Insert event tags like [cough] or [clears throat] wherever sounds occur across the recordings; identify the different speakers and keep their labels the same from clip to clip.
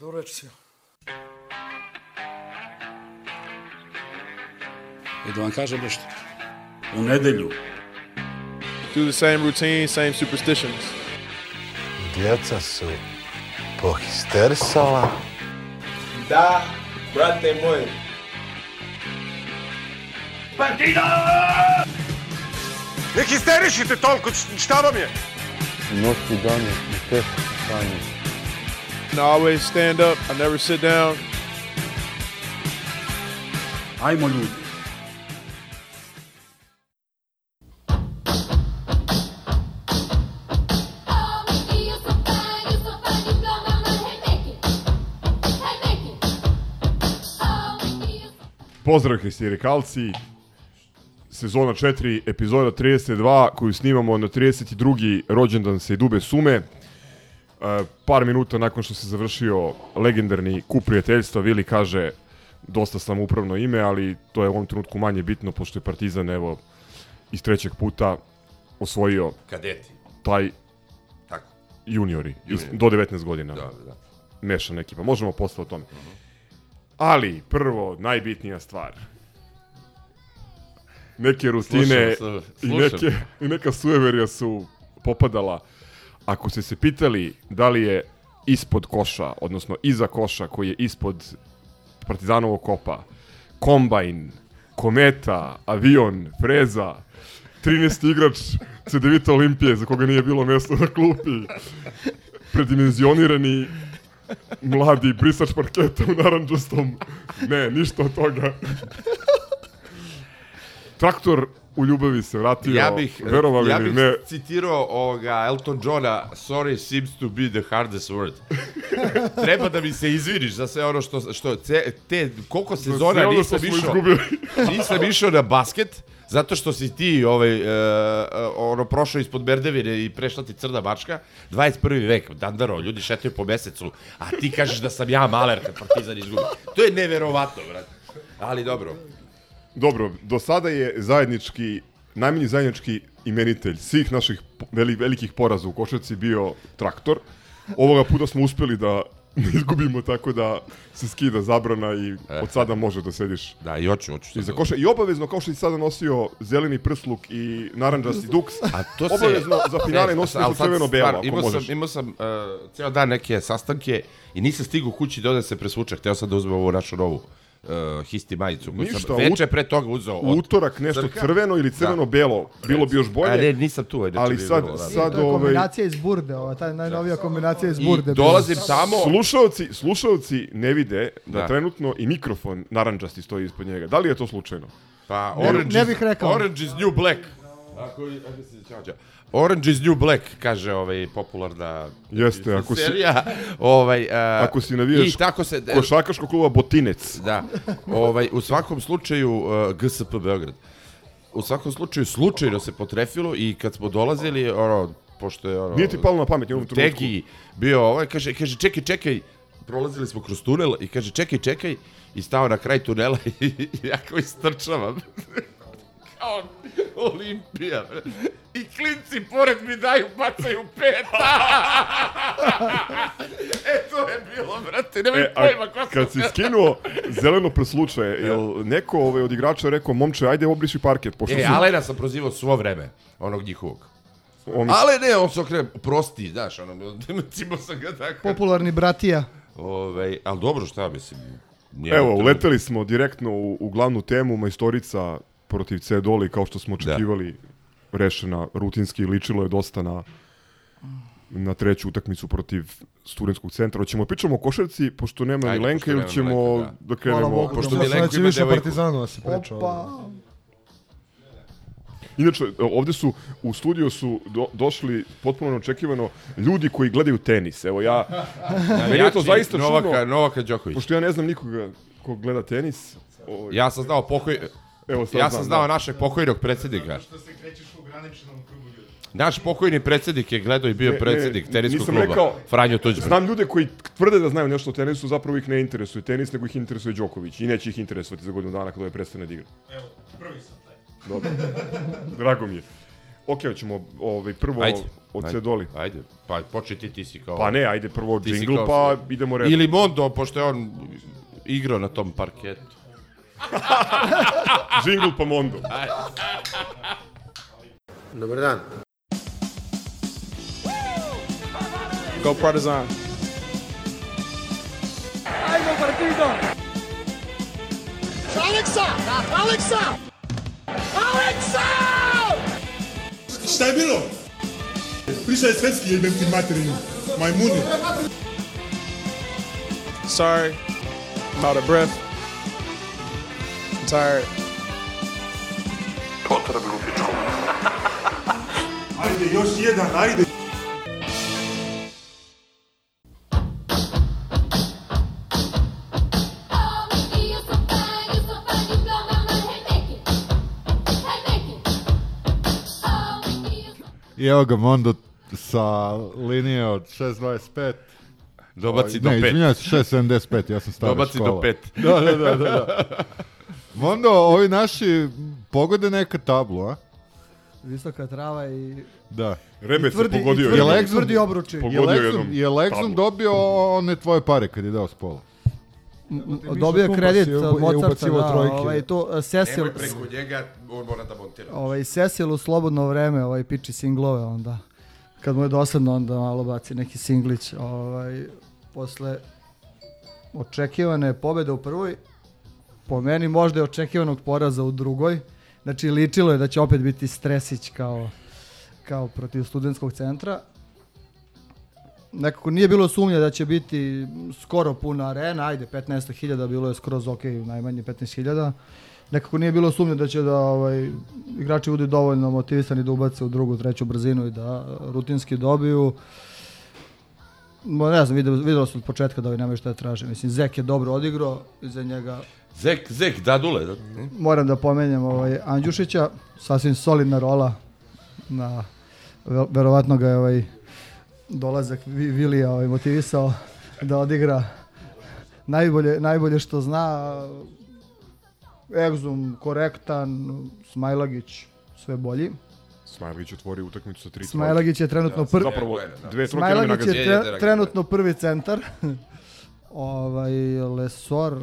Speaker 1: До речи.
Speaker 2: И да вам кажа нещо. У неделю.
Speaker 3: Do the same routine, same superstitions.
Speaker 4: Djeca su pohisterisala.
Speaker 5: Da, brate moj.
Speaker 4: Партида! Не хистеришите толкова, щаба ми
Speaker 6: е! Нощи дани, не те, Таня.
Speaker 3: And I always stand up. I never sit down.
Speaker 2: Ajmo ljudi.
Speaker 7: Pozdrav histerikalci, sezona 4, epizoda 32, koju snimamo na 32. rođendan se Dube Sume. Par minuta nakon što se završio legendarni kup prijateljstva, Vili kaže dosta samoupravno ime, ali to je u ovom trenutku manje bitno, pošto je Partizan, evo, iz trećeg puta osvojio
Speaker 5: Kadeti.
Speaker 7: taj
Speaker 5: Tako.
Speaker 7: juniori, iz,
Speaker 5: Juniori.
Speaker 7: do 19 godina.
Speaker 5: Da, da.
Speaker 7: mešana ekipa. Možemo posle o tome. Ali, prvo, najbitnija stvar. Neke rutine
Speaker 5: Slušam,
Speaker 7: i,
Speaker 5: slušam.
Speaker 7: neke, i neka sueverija su popadala. Ako ste se pitali da li je ispod koša, odnosno iza koša koji je ispod Partizanovog kopa, kombajn, kometa, avion, freza, 13. igrač CDVita Olimpije za koga nije bilo mjesto na klupi, predimenzionirani mladi brisač parketa u naranđastom. Ne, ništa od toga. Traktor u ljubavi se vratio,
Speaker 5: Ja bih,
Speaker 7: verovali
Speaker 5: ja bih
Speaker 7: ne.
Speaker 5: citirao ovoga Elton Johna Sorry seems to be the hardest word. [laughs] Treba da mi se izviniš za sve ono što, što te, te koliko sezona
Speaker 7: ono što
Speaker 5: nisam išao, [laughs] nisam išao na basket, zato što si ti ovaj, uh, ono prošao ispod Berdevine i prešla ti crna mačka, 21. vek, dandaro, ljudi šetaju po mesecu, a ti kažeš da sam ja maler kad Partizan izgubi. To je neverovatno, brate. Ali dobro.
Speaker 7: Dobro, do sada je zajednički, najmanji zajednički imenitelj svih naših velikih poraza u košarci bio traktor. Ovoga puta smo uspeli da [laughs] ne izgubimo tako da se skida zabrana i od sada može da sediš
Speaker 5: Da, i hoću, hoću.
Speaker 7: iza koša. I obavezno, kao što si sada nosio zeleni prsluk i naranđasti [laughs] duks,
Speaker 5: A to se...
Speaker 7: obavezno za finale [laughs]
Speaker 5: E,
Speaker 7: nosi
Speaker 5: sad
Speaker 7: crveno-belo, ako
Speaker 5: imao
Speaker 7: možeš.
Speaker 5: Sam, imao sam uh, ceo dan neke sastanke i nisam stigao kući da odem se presvučem. Hteo sam da uzmem ovu našu novu uh, histi majicu. koju
Speaker 7: Ništa,
Speaker 5: sam veče pre toga uzeo. Od...
Speaker 7: utorak nešto
Speaker 5: Crka?
Speaker 7: crveno ili crveno-belo, bilo bi još
Speaker 5: A
Speaker 7: bolje.
Speaker 5: ne, nisam tu. Inače
Speaker 7: ali sad-
Speaker 5: bilo, da.
Speaker 7: sad-
Speaker 8: To je
Speaker 7: ovaj-
Speaker 8: kombinacija iz burde, ova, ta najnovija kombinacija iz
Speaker 5: I
Speaker 8: burde.
Speaker 5: dolazim tamo...
Speaker 7: Slušaoci, slušaoci ne vide da,
Speaker 5: Da.
Speaker 7: trenutno i mikrofon naranđasti stoji ispod njega. Da li je to slučajno?
Speaker 5: Pa,
Speaker 8: Ne-
Speaker 5: orange,
Speaker 8: ne
Speaker 5: is-
Speaker 8: bih rekao.
Speaker 5: Orange is new black. Ako, ako se čađa. Orange is new black, kaže ovaj popularna
Speaker 7: Jeste, ako si-
Speaker 5: serija. ovaj, uh,
Speaker 7: Ako si navijaš
Speaker 5: I tako se...
Speaker 7: Košakaškog kluba Botinec.
Speaker 5: Da. Ovaj, u svakom slučaju, uh, GSP Beograd. U svakom slučaju, slučajno se potrefilo i kad smo dolazili, ono, pošto je ono...
Speaker 7: Nije ti palo na pamet u ovom trenutku.
Speaker 5: Tegi bio ovaj, kaže, kaže, čekaj, čekaj, prolazili smo kroz tunel i kaže, čekaj, čekaj, i stao na kraj tunela [laughs] i ja kao istrčavam. Kao [laughs] Olimpija. bre. I klinci pored mi daju, bacaju peta. [laughs] e, to je bilo, brate, nemoj
Speaker 7: E,
Speaker 5: pojma ko sam
Speaker 7: kad si skinuo zeleno presluče, jel neko ovaj, od igrača rekao, momče, ajde obriši parket, pošto
Speaker 5: E,
Speaker 7: su...
Speaker 5: Alena sam prozivao svo vreme, onog njihovog.
Speaker 7: on-
Speaker 5: Ale ne, on se okrene, prosti, znaš, ono, [laughs] cimo sam ga tako.
Speaker 8: Popularni bratija.
Speaker 5: Ovaj, ali dobro, šta mislim, nije
Speaker 7: Evo, uleteli smo direktno u, u glavnu temu, majstorica protiv Cedoli, kao što smo očekivali, rešena rutinski, ličilo je dosta na na treću utakmicu protiv studentskog centra. Hoćemo pričamo o košarci, pošto nema
Speaker 5: Ajde,
Speaker 7: ni Lenka,
Speaker 5: pošto
Speaker 7: ili ćemo
Speaker 5: Lenka,
Speaker 7: da krenemo...
Speaker 8: Hvala Bogu,
Speaker 5: Pošto
Speaker 8: da
Speaker 5: mi
Speaker 8: možda
Speaker 5: Lenko
Speaker 8: neće
Speaker 5: ima
Speaker 8: više partizanu da se priča. Opa.
Speaker 7: Inače, ovde su, u studio su do, došli potpuno neočekivano ljudi koji gledaju tenis. Evo ja, meni je to zaista
Speaker 5: Novaka,
Speaker 7: čudno,
Speaker 5: Novaka Đoković.
Speaker 7: pošto ja ne znam nikoga ko gleda tenis. Ovaj,
Speaker 5: Ja sam znao pokoj...
Speaker 7: evo sad
Speaker 5: Ja sam znao
Speaker 7: da.
Speaker 5: našeg pokojnog predsjednika. Naš pokojni predsjednik je gledao i bio
Speaker 7: Ne, ne,
Speaker 5: predsjednik teniskog kluba.
Speaker 7: rekao-
Speaker 5: Franjo Tuđman.
Speaker 7: Znam ljude koji tvrde da znaju nešto o tenisu, zapravo ih ne interesuje tenis, nego ih interesuje Đoković. I neće ih interesovati za godinu dana kada je prestane da igra. Evo, prvi sam taj. Dobro. Drago mi je. Ok, hoćemo ovaj, prvo
Speaker 5: Ajde.
Speaker 7: od
Speaker 5: ajde,
Speaker 7: Cedoli.
Speaker 5: Ajde, pa počni ti, ti si kao...
Speaker 7: Pa ne, ajde prvo
Speaker 5: Ti si
Speaker 7: džingl,
Speaker 5: kao
Speaker 7: pa idemo redom.
Speaker 5: Ili Mondo, pošto je on igrao na tom parketu. [laughs]
Speaker 7: Džingl pa Mondo.
Speaker 1: Dobar dan.
Speaker 3: Go Partizan.
Speaker 9: Šta je bilo? Pričaj svetski jebem ti materinu. Majmuni.
Speaker 3: Sorry. I'm out of breath. Tired. [laughs]
Speaker 9: Ajde, još jedan, ajde.
Speaker 10: I evo ga Mondo sa linije od 6.25.
Speaker 5: Dobaci do
Speaker 10: ne,
Speaker 5: pet.
Speaker 10: izvinjavam se, 6.75, ja sam stara
Speaker 5: Dobaci
Speaker 10: škola.
Speaker 5: do pet.
Speaker 10: Da, da, da, da. da. [laughs] Mondo, ovi naši pogode neka tablu, a?
Speaker 8: Visoka trava i
Speaker 10: Da.
Speaker 7: Rebec se
Speaker 8: tvrdi,
Speaker 7: pogodio.
Speaker 8: i tvrdi obruči.
Speaker 7: Pog-
Speaker 10: Je
Speaker 7: Pogodio
Speaker 10: Lexum, je Lexum dobio one tvoje pare kad je dao s pola?
Speaker 8: Dobio je kredit od Mozarta, da,
Speaker 6: trojke.
Speaker 8: ovaj, to, uh, Cecil,
Speaker 5: Nemoj preko njega, on mora da montira.
Speaker 8: ovaj, Cecil u slobodno vreme ovaj, piči singlove onda. Kad mu je dosadno, onda malo baci neki singlić. Ovaj, posle očekivane pobede u prvoj, po meni možda je očekivanog poraza u drugoj. Znači, ličilo je da će opet biti stresić kao, kao protiv studentskog centra. Nekako nije bilo sumnje da će biti skoro puna arena, ajde 15.000 bilo je skroz ok, najmanje 15.000. Nekako nije bilo sumnje da će da ovaj, igrači budu dovoljno motivisani da ubace u drugu, treću brzinu i da rutinski dobiju. Mo, ne znam, vidio, videlo se od početka da ovi nemaju šta da traže. Mislim, Zek je dobro odigrao, iza njega
Speaker 5: Zek, Zek, dadule. Da,
Speaker 8: moram da pomenjem ovaj Andjušića, sasvim solidna rola na ve- verovatno ga je ovaj dolazak Vi- Vilija ovaj motivisao da odigra najbolje najbolje što zna Egzum korektan, Smajlagić sve bolji.
Speaker 7: Smajlić otvorio utakmicu sa tri trojke.
Speaker 8: Smajlagić je trenutno prvi
Speaker 7: Zapravo,
Speaker 5: Da.
Speaker 7: dve trojke
Speaker 8: Smajlagić je tre, trenutno prvi centar. [laughs] ovaj Lesor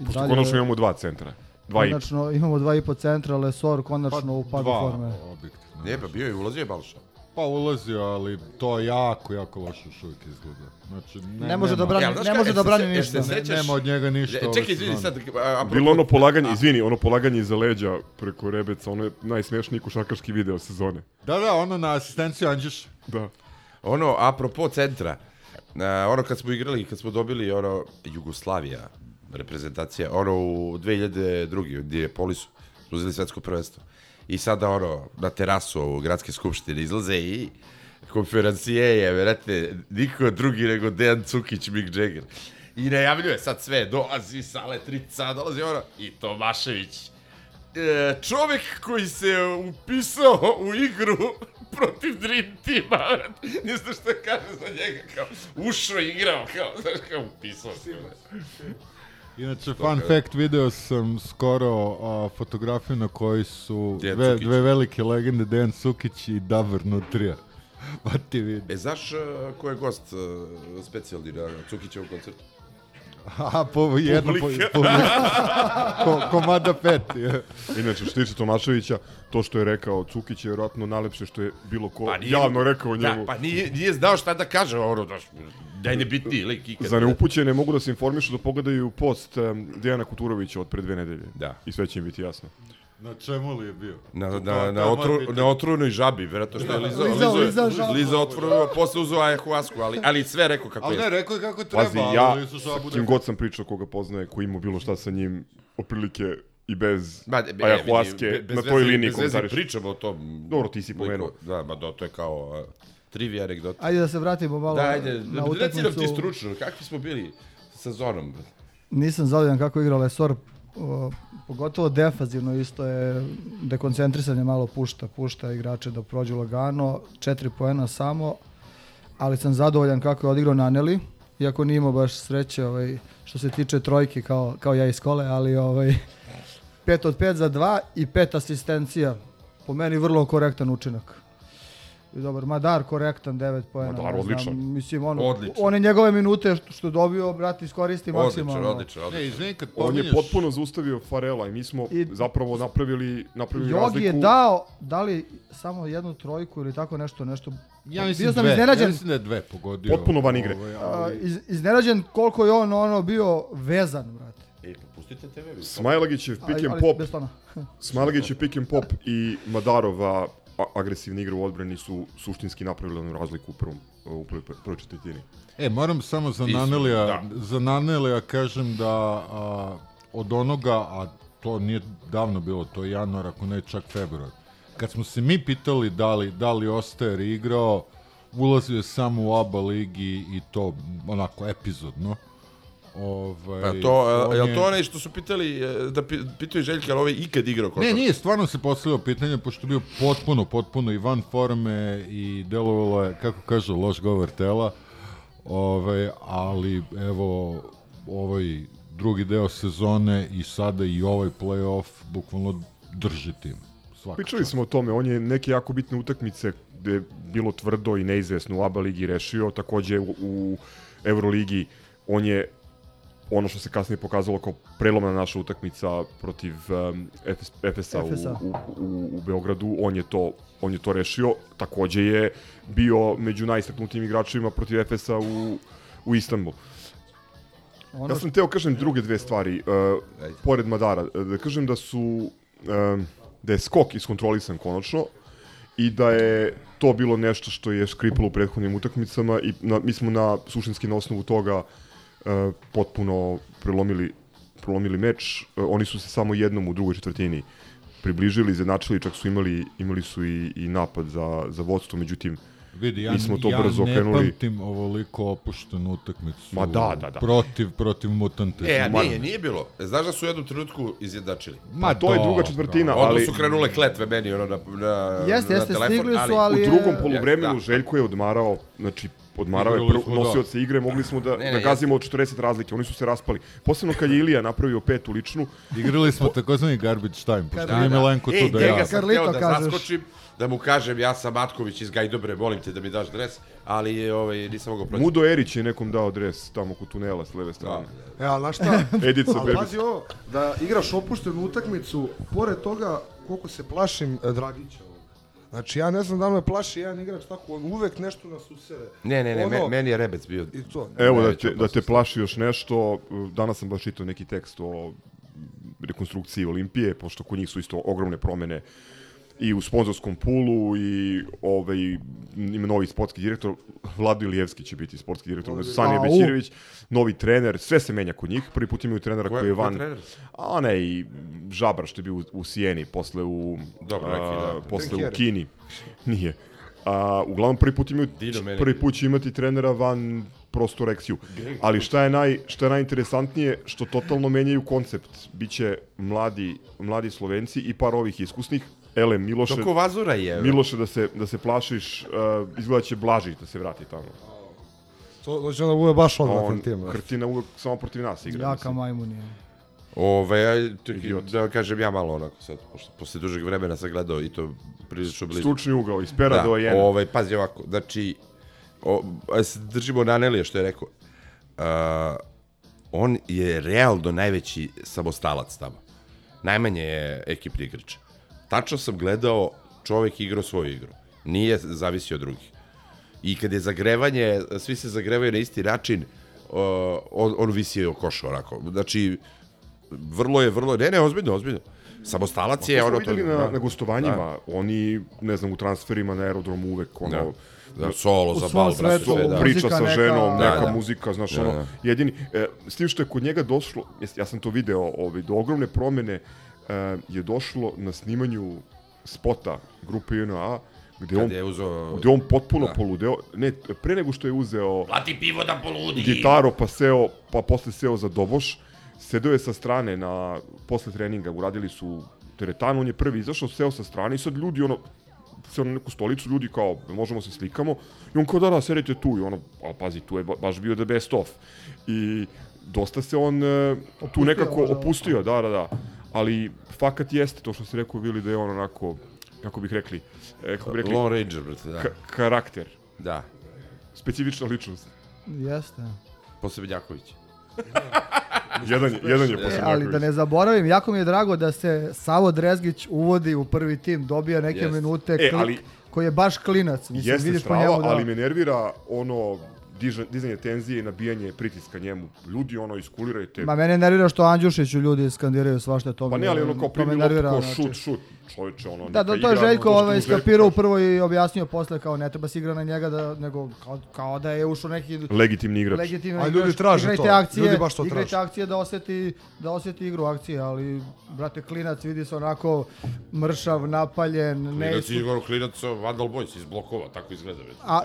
Speaker 7: Pošto
Speaker 8: dalje-
Speaker 7: konačno imamo dva centra. Dva i
Speaker 8: Konačno imamo dva i po centra, Lesor konačno u padu
Speaker 10: dva
Speaker 8: forme.
Speaker 10: objektivno.
Speaker 5: Ne, pa bio je, ulazio je Balša.
Speaker 10: Pa ulazio, ali to jako, jako loše još uvijek izgleda. Znači, ne,
Speaker 8: Ne može da brani,
Speaker 5: Ja,
Speaker 8: ne može da
Speaker 5: se-
Speaker 8: brani ništa.
Speaker 5: sećaš-
Speaker 10: Nema od njega ništa
Speaker 5: E,
Speaker 10: ove
Speaker 5: Čekaj, izvini sad. a,
Speaker 7: Bilo ono polaganje, izvini, ono polaganje iza leđa preko Rebeca, ono je najsmešniji košarkaški video sezone.
Speaker 10: Da, da, ono na asistenciju Anđeš.
Speaker 7: Da.
Speaker 5: Ono, apropo centra, a, ono kad smo igrali, kad smo dobili ono Jugoslavija, reprezentacija, ono u 2002. u Dijepolisu, smo uzeli svetsko prvenstvo. I sada ono, na terasu u gradske skupštine izlaze i konferencije je, verete, niko drugi nego Dejan Cukić, Mick Jagger. I najavljuje sad sve, dolazi Sale Trica, dolazi ono, i Tomašević. E, čovek koji se upisao u igru [laughs] protiv Dream Teama, ne znaš šta kaže za njega, kao, ušao i igrao, kao, znaš, kao, upisao se.
Speaker 10: Inače, fun fact, video sam skoro a, fotografiju na kojoj su dve, dve velike legende, Dejan Sukić i Davor Nutrija. [laughs] Pa ti vidi.
Speaker 5: E, znaš uh, ko je gost uh, specijalni na Cukićevom koncertu?
Speaker 10: A, po, jedno, po,
Speaker 5: publika.
Speaker 10: Ko, komada pet. Je.
Speaker 7: Inače, što se tiče Tomaševića, to što je rekao Cukić je vjerojatno najlepše što je bilo ko
Speaker 5: Pa nije-
Speaker 7: javno rekao o njemu.
Speaker 5: Da, pa nije, nije znao šta da kaže, ono, znaš, najnebitniji lik ikad.
Speaker 7: Za neupućene mogu da se informišu da pogledaju post um, Dejana Kuturovića od pre dve nedelje.
Speaker 5: Da.
Speaker 7: I sve će im biti jasno.
Speaker 10: Na čemu li je bio?
Speaker 5: Na, na, na,
Speaker 10: je
Speaker 5: otru, na otrunoj žabi, vjerojatno što je Liza, Liza, Liza,
Speaker 8: žabu.
Speaker 5: Liza otvorio, posle uzeo ayahuasku, ali, ali sve rekao kako
Speaker 10: Ali
Speaker 5: je.
Speaker 10: ne, rekao je kako treba,
Speaker 7: Pazi, ja,
Speaker 10: ali su
Speaker 7: s
Speaker 10: žabu
Speaker 7: kim
Speaker 10: da...
Speaker 7: god sam pričao koga poznaje, ko ima bilo šta sa njim, otprilike i bez
Speaker 5: Ba, be-
Speaker 7: ayahuaske, na toj liniji
Speaker 5: bez veze
Speaker 7: komentariš.
Speaker 5: pričamo o tom.
Speaker 7: Dobro, ti si pomenuo.
Speaker 5: Da, ma da, to je kao uh, trivia anegdota.
Speaker 8: Ajde da se vratimo malo
Speaker 5: Da, ajde,
Speaker 8: na
Speaker 5: reci nam ti
Speaker 8: utakmicu.
Speaker 5: stručno, kakvi smo bili sa Zonom?
Speaker 8: Nisam zadovoljan kako je igrao Lesor, o, pogotovo defanzivno isto je dekoncentrisanje malo pušta, pušta igrače da prođu lagano, četiri poena samo, ali sam zadovoljan kako je odigrao Naneli, iako nije imao baš sreće ovaj, što se tiče trojke kao, kao ja iz kole, ali ovaj, pet od pet za dva i pet asistencija po meni vrlo korektan učinak. I dobar, Madar korektan, 9 poena.
Speaker 7: Madar,
Speaker 8: ne znam,
Speaker 7: odličan.
Speaker 8: Mislim, ono,
Speaker 5: Odličan.
Speaker 8: one njegove minute što, što je dobio, brat, iskoristi maksimalno.
Speaker 5: odlično,
Speaker 10: Ne,
Speaker 5: odlično.
Speaker 10: izvini, kad
Speaker 7: On je
Speaker 10: pominješ...
Speaker 7: potpuno zaustavio Farela i mi smo
Speaker 8: I-
Speaker 7: zapravo napravili, napravili
Speaker 8: Jogi
Speaker 7: razliku.
Speaker 8: je dao, da li samo jednu trojku ili tako nešto, nešto.
Speaker 10: Ja mislim
Speaker 8: Bio sam
Speaker 10: dve,
Speaker 8: iznenađen,
Speaker 10: ja mislim da je dve pogodio.
Speaker 7: Potpuno van igre.
Speaker 10: Ovaj, ali-
Speaker 8: iz, iznenađen koliko je on ono bio vezan, brate.
Speaker 5: E, pustite TV. vi.
Speaker 7: Smajlagićev pick and pop,
Speaker 8: bez tona. [laughs]
Speaker 7: Smajlagićev pick and pop i Madarova a- agresivna igra u odbrani su suštinski napravili onu razliku u prvom u prvoj, prvoj četvrtini.
Speaker 10: E, moram samo za Nanelija,
Speaker 5: da.
Speaker 10: za Nanelija kažem da a, od onoga, a to nije davno bilo, to je januar, ako ne čak februar, kad smo se mi pitali da li, da li je igrao, ulazio je samo u ABA ligi i to onako epizodno. Ovaj,
Speaker 5: Pa to,
Speaker 10: on
Speaker 5: je, jel
Speaker 10: je-
Speaker 5: to onaj što su pitali, e, da pi, pitaju Željka, ali ovaj ikad igrao košarku?
Speaker 10: Ne, nije, stvarno se postavio pitanje, pošto je bio potpuno, potpuno i van forme i delovalo je, kako kaže, loš govor tela, Ove, ali evo, ovaj drugi deo sezone i sada i ovaj play-off bukvalno drži tim. Svaka
Speaker 7: Pričali
Speaker 10: čast.
Speaker 7: smo o tome, on je neke jako bitne utakmice gde je bilo tvrdo i neizvesno u ABA ligi rešio, takođe u, u Euroligi on je ono što se kasnije pokazalo kao prelomna naša utakmica protiv um, FS, FS-a u, u, u, u Beogradu, on je to on je to rešio, takođe je bio među najistaknutijim igračima protiv FS-a u, u Istanbul.
Speaker 8: Ono
Speaker 7: Ja sam teo kažem druge dve stvari, uh,
Speaker 5: Ajde.
Speaker 7: pored Madara, da kažem da su, um, da je skok iskontrolisan konačno i da je to bilo nešto što je škripalo u prethodnim utakmicama i na, mi smo na suštinski na osnovu toga uh, potpuno prelomili, prelomili meč. Uh, oni su se samo jednom u drugoj četvrtini približili, izjednačili, čak su imali, imali su i, i napad za, za vodstvo, međutim,
Speaker 10: Vidi, ja,
Speaker 7: mi smo to
Speaker 10: ja
Speaker 7: brzo
Speaker 10: ne
Speaker 7: okrenuli.
Speaker 10: pamtim ovoliko opuštenu utakmicu
Speaker 7: Ma da, da, da.
Speaker 10: protiv, protiv mutante.
Speaker 5: E, a nije, nije bilo. E, Znaš da su u jednom trenutku izjednačili?
Speaker 10: Ma
Speaker 7: to je druga četvrtina,
Speaker 5: Onda
Speaker 7: ali
Speaker 5: su krenule kletve meni ono na, na,
Speaker 8: Jeste,
Speaker 5: na
Speaker 8: jeste,
Speaker 5: telefon,
Speaker 8: stigli su, ali-
Speaker 7: u
Speaker 8: je-
Speaker 7: drugom poluvremenu
Speaker 5: Da.
Speaker 7: Željko je odmarao, znači odmarao je prvo
Speaker 10: da.
Speaker 7: nosioce igre, mogli smo da,
Speaker 5: Ne, ne,
Speaker 7: da gazimo od 40 razlike, oni su se raspali. Posebno kad je Ilija napravio petu ličnu,
Speaker 10: Igrali smo takozvani garbage time, pošto
Speaker 8: Da,
Speaker 10: nije
Speaker 8: da.
Speaker 10: Milenko
Speaker 5: Ej,
Speaker 10: tu da
Speaker 5: njega
Speaker 10: ja.
Speaker 5: sam
Speaker 8: Carlito
Speaker 5: hteo da
Speaker 8: kažeš.
Speaker 5: zaskočim, da mu kažem ja sam Matković iz Gajdobre, molim te da mi daš dres, ali je, ovaj, nisam mogao proći.
Speaker 7: Mudo Erić je nekom dao dres tamo kod tunela s leve strane.
Speaker 1: E, ali znaš šta? [laughs]
Speaker 7: Edica
Speaker 1: ali
Speaker 7: Bebić.
Speaker 1: pazi ovo, da igraš opuštenu utakmicu, pored toga koliko se plašim e, Dragića. Znači, ja ne znam da me plaši jedan igrač tako, on uvek nešto nas usere.
Speaker 5: Ne, ne, ne,
Speaker 1: Ono-
Speaker 5: me- meni je Rebec bio.
Speaker 1: I to.
Speaker 7: Evo da te, da te plaši još nešto, danas sam baš čitao neki tekst o rekonstrukciji Olimpije, pošto kod njih su isto ogromne promene i u sponzorskom pulu i ovaj, ima novi sportski direktor, Vlado Ilijevski će biti sportski direktor, Sanija
Speaker 8: Au.
Speaker 7: Bećirević, novi trener, sve se menja kod njih, prvi put imaju trenera koji je van,
Speaker 5: trener?
Speaker 7: a ne i Žabar što je bio u, u Sijeni, posle u,
Speaker 5: Dobro,
Speaker 7: a,
Speaker 5: neki, da.
Speaker 7: posle u. Kini, nije. A, uglavnom prvi put imaju prvi put će imati trenera van prostorekciju. Ali šta je naj šta je najinteresantnije što totalno menjaju koncept. Biće mladi mladi Slovenci i par ovih iskusnih. Ele Miloše
Speaker 5: Toko Vazura je.
Speaker 7: Miloše da se da se plašiš, uh, izgleda će Blažić da se vrati tamo.
Speaker 1: To, to će onda bude baš odvratan
Speaker 7: On
Speaker 1: tim. da.
Speaker 7: Krtina uvek samo protiv nas igra.
Speaker 8: Jaka
Speaker 7: mislim.
Speaker 8: majmun je.
Speaker 5: Ove, da vam kažem ja malo onako sad, pošto posle dužeg vremena sam gledao i to prilično blizu.
Speaker 7: Stručni ugao, iz pera do jena.
Speaker 5: Ovaj, pazi ovako, znači, o, se držimo na Anelija što je rekao. Uh, on je realno najveći samostalac tamo. Najmanje je ekipni igrač. Tačno sam gledao, čovek igrao svoju igru. Nije zavisio od drugih. I kad je zagrevanje, svi se zagrevaju na isti način, uh, on, on visi o košu onako. Znači, vrlo je, vrlo, ne, ne, ozbiljno, ozbiljno. Samostalac je
Speaker 7: To
Speaker 5: ono to...
Speaker 7: na,
Speaker 5: da.
Speaker 7: na gostovanjima, oni, ne znam, u transferima na aerodromu uvek, ono,
Speaker 5: Da. Da, solo za bal, brate,
Speaker 8: svetu,
Speaker 5: sve, da.
Speaker 8: pri-
Speaker 7: priča sa
Speaker 8: neka-
Speaker 7: ženom,
Speaker 8: Da,
Speaker 7: neka
Speaker 5: da.
Speaker 7: muzika, znaš,
Speaker 5: Da,
Speaker 7: ono,
Speaker 5: da.
Speaker 7: jedini, e, s tim što je kod njega došlo, ja sam to video, ovaj, do ogromne promene je došlo na snimanju spota grupe JNA, gde on,
Speaker 5: Kad je uzeo...
Speaker 7: gde on potpuno
Speaker 5: Da.
Speaker 7: poludeo, ne, pre nego što je uzeo
Speaker 5: Plati pivo da poludi!
Speaker 7: gitaru, pa seo, pa posle seo za doboš, sedeo je sa strane na, posle treninga, uradili su teretanu, on je prvi izašao, seo sa strane i sad ljudi, ono, seo na neku stolicu, ljudi kao, možemo se slikamo, i on kao, da, da, sedite tu, i ono, ali pazi, tu je ba- baš bio the best of. I dosta se on e, tu nekako
Speaker 8: možda.
Speaker 7: opustio, da, da, da. Ali fakat jeste to što si rekao, Vili, da je on onako kako bih rekli, e, kako bih rekli,
Speaker 5: Lone Ranger, brate, da.
Speaker 7: ka- karakter,
Speaker 5: Da,
Speaker 7: specifična ličnost.
Speaker 8: Jeste.
Speaker 5: Posebnjaković. [laughs]
Speaker 7: Jedan, je- jedan je
Speaker 8: E,
Speaker 7: posle
Speaker 8: ali da ne zaboravim, jako mi je drago da se Savo Drezgić uvodi u prvi tim, dobija neke
Speaker 5: Jeste.
Speaker 8: minute,
Speaker 7: E,
Speaker 8: kli-
Speaker 7: ali-
Speaker 8: koji je baš klinac. Mislim,
Speaker 7: Jeste
Speaker 8: vidiš po
Speaker 7: strava,
Speaker 8: njemu da...
Speaker 7: ali me nervira ono diža, dizanje tenzije i nabijanje pritiska njemu. Ljudi ono iskulirajte.
Speaker 8: Ma mene nervira što Andjušiću ljudi skandiraju svašta to.
Speaker 7: Pa ne, ali ono kao primi loptu,
Speaker 8: znači.
Speaker 7: šut, šut. Čovječe, ono,
Speaker 8: Da, da, to je Željko ovaj, skapirao
Speaker 7: kaže.
Speaker 8: prvo i objasnio posle kao ne treba se igra na njega, da, nego kao, kao da je ušao neki
Speaker 7: Legitimni igrač.
Speaker 8: legitimni
Speaker 1: A ljudi
Speaker 8: igrač.
Speaker 1: traže
Speaker 8: igrajte
Speaker 1: to,
Speaker 8: Akcije,
Speaker 1: ljudi baš to
Speaker 8: igrajte
Speaker 1: traže.
Speaker 8: akcije da osjeti, da osjeti igru akcije, ali brate klinac vidi se onako mršav, napaljen, ne
Speaker 5: Klinac je Igor Klinac, Vandal Boys iz blokova, tako izgleda. Već.
Speaker 8: A,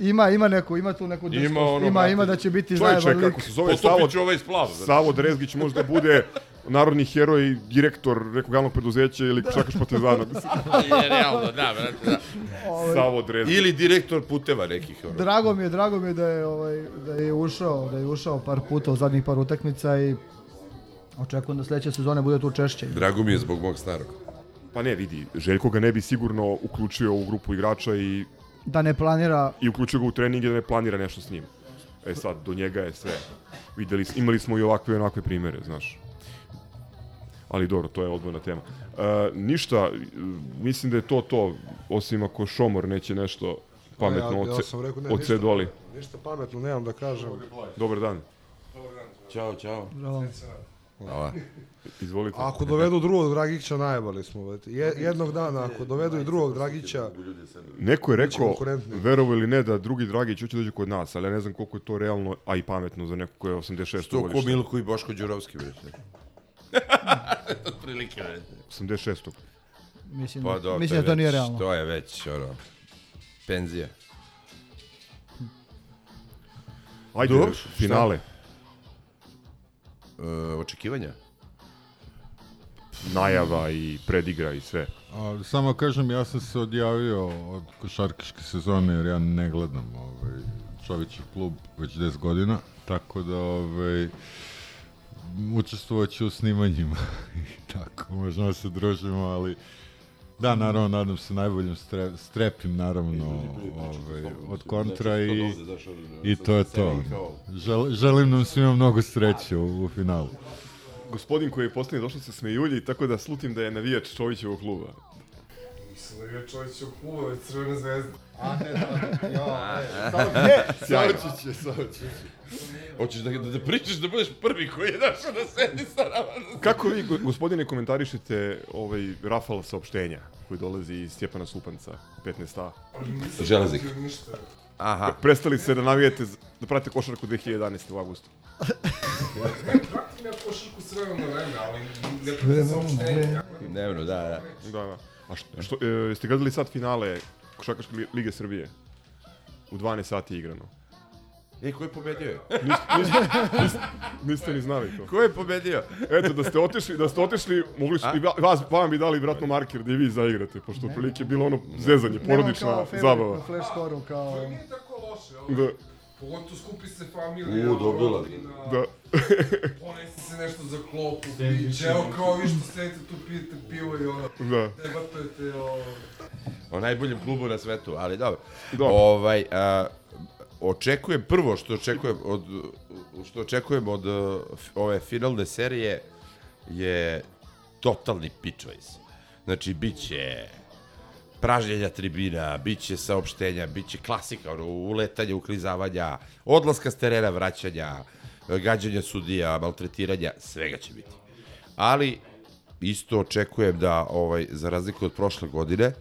Speaker 8: ima, ima neku, ima tu neku
Speaker 5: Ima
Speaker 8: drskost.
Speaker 5: ono,
Speaker 8: ima,
Speaker 5: brate,
Speaker 8: ima da će biti
Speaker 7: Čovječe,
Speaker 8: zajeban lik.
Speaker 7: kako se zove Savo,
Speaker 5: ovaj splav.
Speaker 7: Savo Drezgić možda bude narodni heroj, direktor nekog javnog preduzeća ili šakaš partizana. [laughs]
Speaker 5: je realno, da, brate, da.
Speaker 7: Savo Drezgić.
Speaker 5: Ili direktor puteva nekih. Ono.
Speaker 8: Drago mi je, drago mi je da je, ovaj, da je ušao, da je ušao par puta u zadnjih par utakmica i očekujem da sledeće sezone bude tu češće.
Speaker 5: Drago mi je zbog mog starog.
Speaker 7: Pa ne, vidi, Željko ga ne bi sigurno uključio u grupu igrača i,
Speaker 8: Da ne planira
Speaker 7: i uključio ga u trening i da ne planira nešto s njim. E sad, do njega je sve. Videli, imali smo i ovakve i onakve primere, znaš. Ali dobro, to je odvojna tema. E, ništa, mislim da je to to, osim ako Šomor neće nešto pametno
Speaker 1: ja, ja
Speaker 7: oce,
Speaker 1: sam rekao, ne,
Speaker 7: oce
Speaker 1: ništa,
Speaker 7: doli.
Speaker 1: ništa pametno nemam da kažem.
Speaker 7: Dobar dan,
Speaker 5: Ćao, ćao. Hvala.
Speaker 7: izvolite.
Speaker 1: Ako dovedu drugog Dragića, najbali smo. Je, jednog dana, ako dovedu i drugog Dragića,
Speaker 7: Neko je rekao, verovo ili ne, da drugi Dragić hoće dođe kod nas, ali ja ne znam koliko je to realno, a i pametno za neko ko je 86.
Speaker 5: To ko
Speaker 7: godište.
Speaker 5: Milko i Boško Đurovski, brate. [laughs] Otprilike, brate.
Speaker 7: 86.
Speaker 8: Mislim,
Speaker 5: Pa dobro,
Speaker 8: mislim
Speaker 5: je
Speaker 8: da to nije realno.
Speaker 5: To je već, ono, penzija.
Speaker 7: Ajde,
Speaker 5: Dobro,
Speaker 7: finale.
Speaker 5: E, očekivanja?
Speaker 7: Najava i predigra i sve.
Speaker 10: A, samo kažem, ja sam se odjavio od košarkaške sezone jer ja ne gledam ovaj, čovječi klub već 10 godina, tako da ovaj, učestvovat ću u snimanjima i [laughs] tako, možemo se družimo, ali da, naravno, nadam se najboljim stre, strepim, naravno, ovaj, od kontra i, i to je to. Žel, želim nam svima mnogo sreće u, u finalu.
Speaker 7: Gospodin koji je posljednji došao se smejulji, tako da slutim da je navijač Čovićevog kluba. Sjajno.
Speaker 5: Hoćeš da, da, da pričaš da budeš prvi koji je došao da sedi sa nama?
Speaker 7: Kako vi, go- gospodine, komentarišete ovaj rafal saopštenja koji dolazi iz Stjepana Supanca, 15a?
Speaker 5: Železnik. Aha.
Speaker 7: Prestali ste da navijete, da pratite košarku 2011. u augustu.
Speaker 5: Dnevno, da, da.
Speaker 7: Da, da. A što, što, e, jeste gledali sad finale Košarkaške li- lige Srbije? U 12 sati igrano.
Speaker 5: E, ko je pobedio? [laughs]
Speaker 7: Niste, niste, niste, niste ni znali to.
Speaker 5: Ko je pobedio?
Speaker 7: Eto, da ste otišli, da ste otišli, mogli su, i va- vas, vam bi dali vratno marker da i vi zaigrate, pošto otprilike je bilo ono zezanje, porodična zabava.
Speaker 8: Na flash score kao...
Speaker 7: Da,
Speaker 11: Pogotovo skupi se familija.
Speaker 5: U, dobila.
Speaker 7: da. [laughs]
Speaker 11: Ponesi se nešto za klopu, piće, evo kao vi što sedite tu pijete pivo i ono,
Speaker 7: Da.
Speaker 11: debatujete o...
Speaker 5: O najboljem klubu na svetu, ali dobro.
Speaker 7: Dobro.
Speaker 5: Ovaj, a, očekujem, prvo što očekujem od, što očekujem od uh, f- ove finalne serije je totalni pitchways. Znači, bit će pražnjenja tribina, bit će saopštenja, bit će klasika, ono, uletanja, uklizavanja, odlaska s terena, vraćanja, gađanja sudija, maltretiranja, svega će biti. Ali, isto očekujem da, ovaj, za razliku od prošle godine,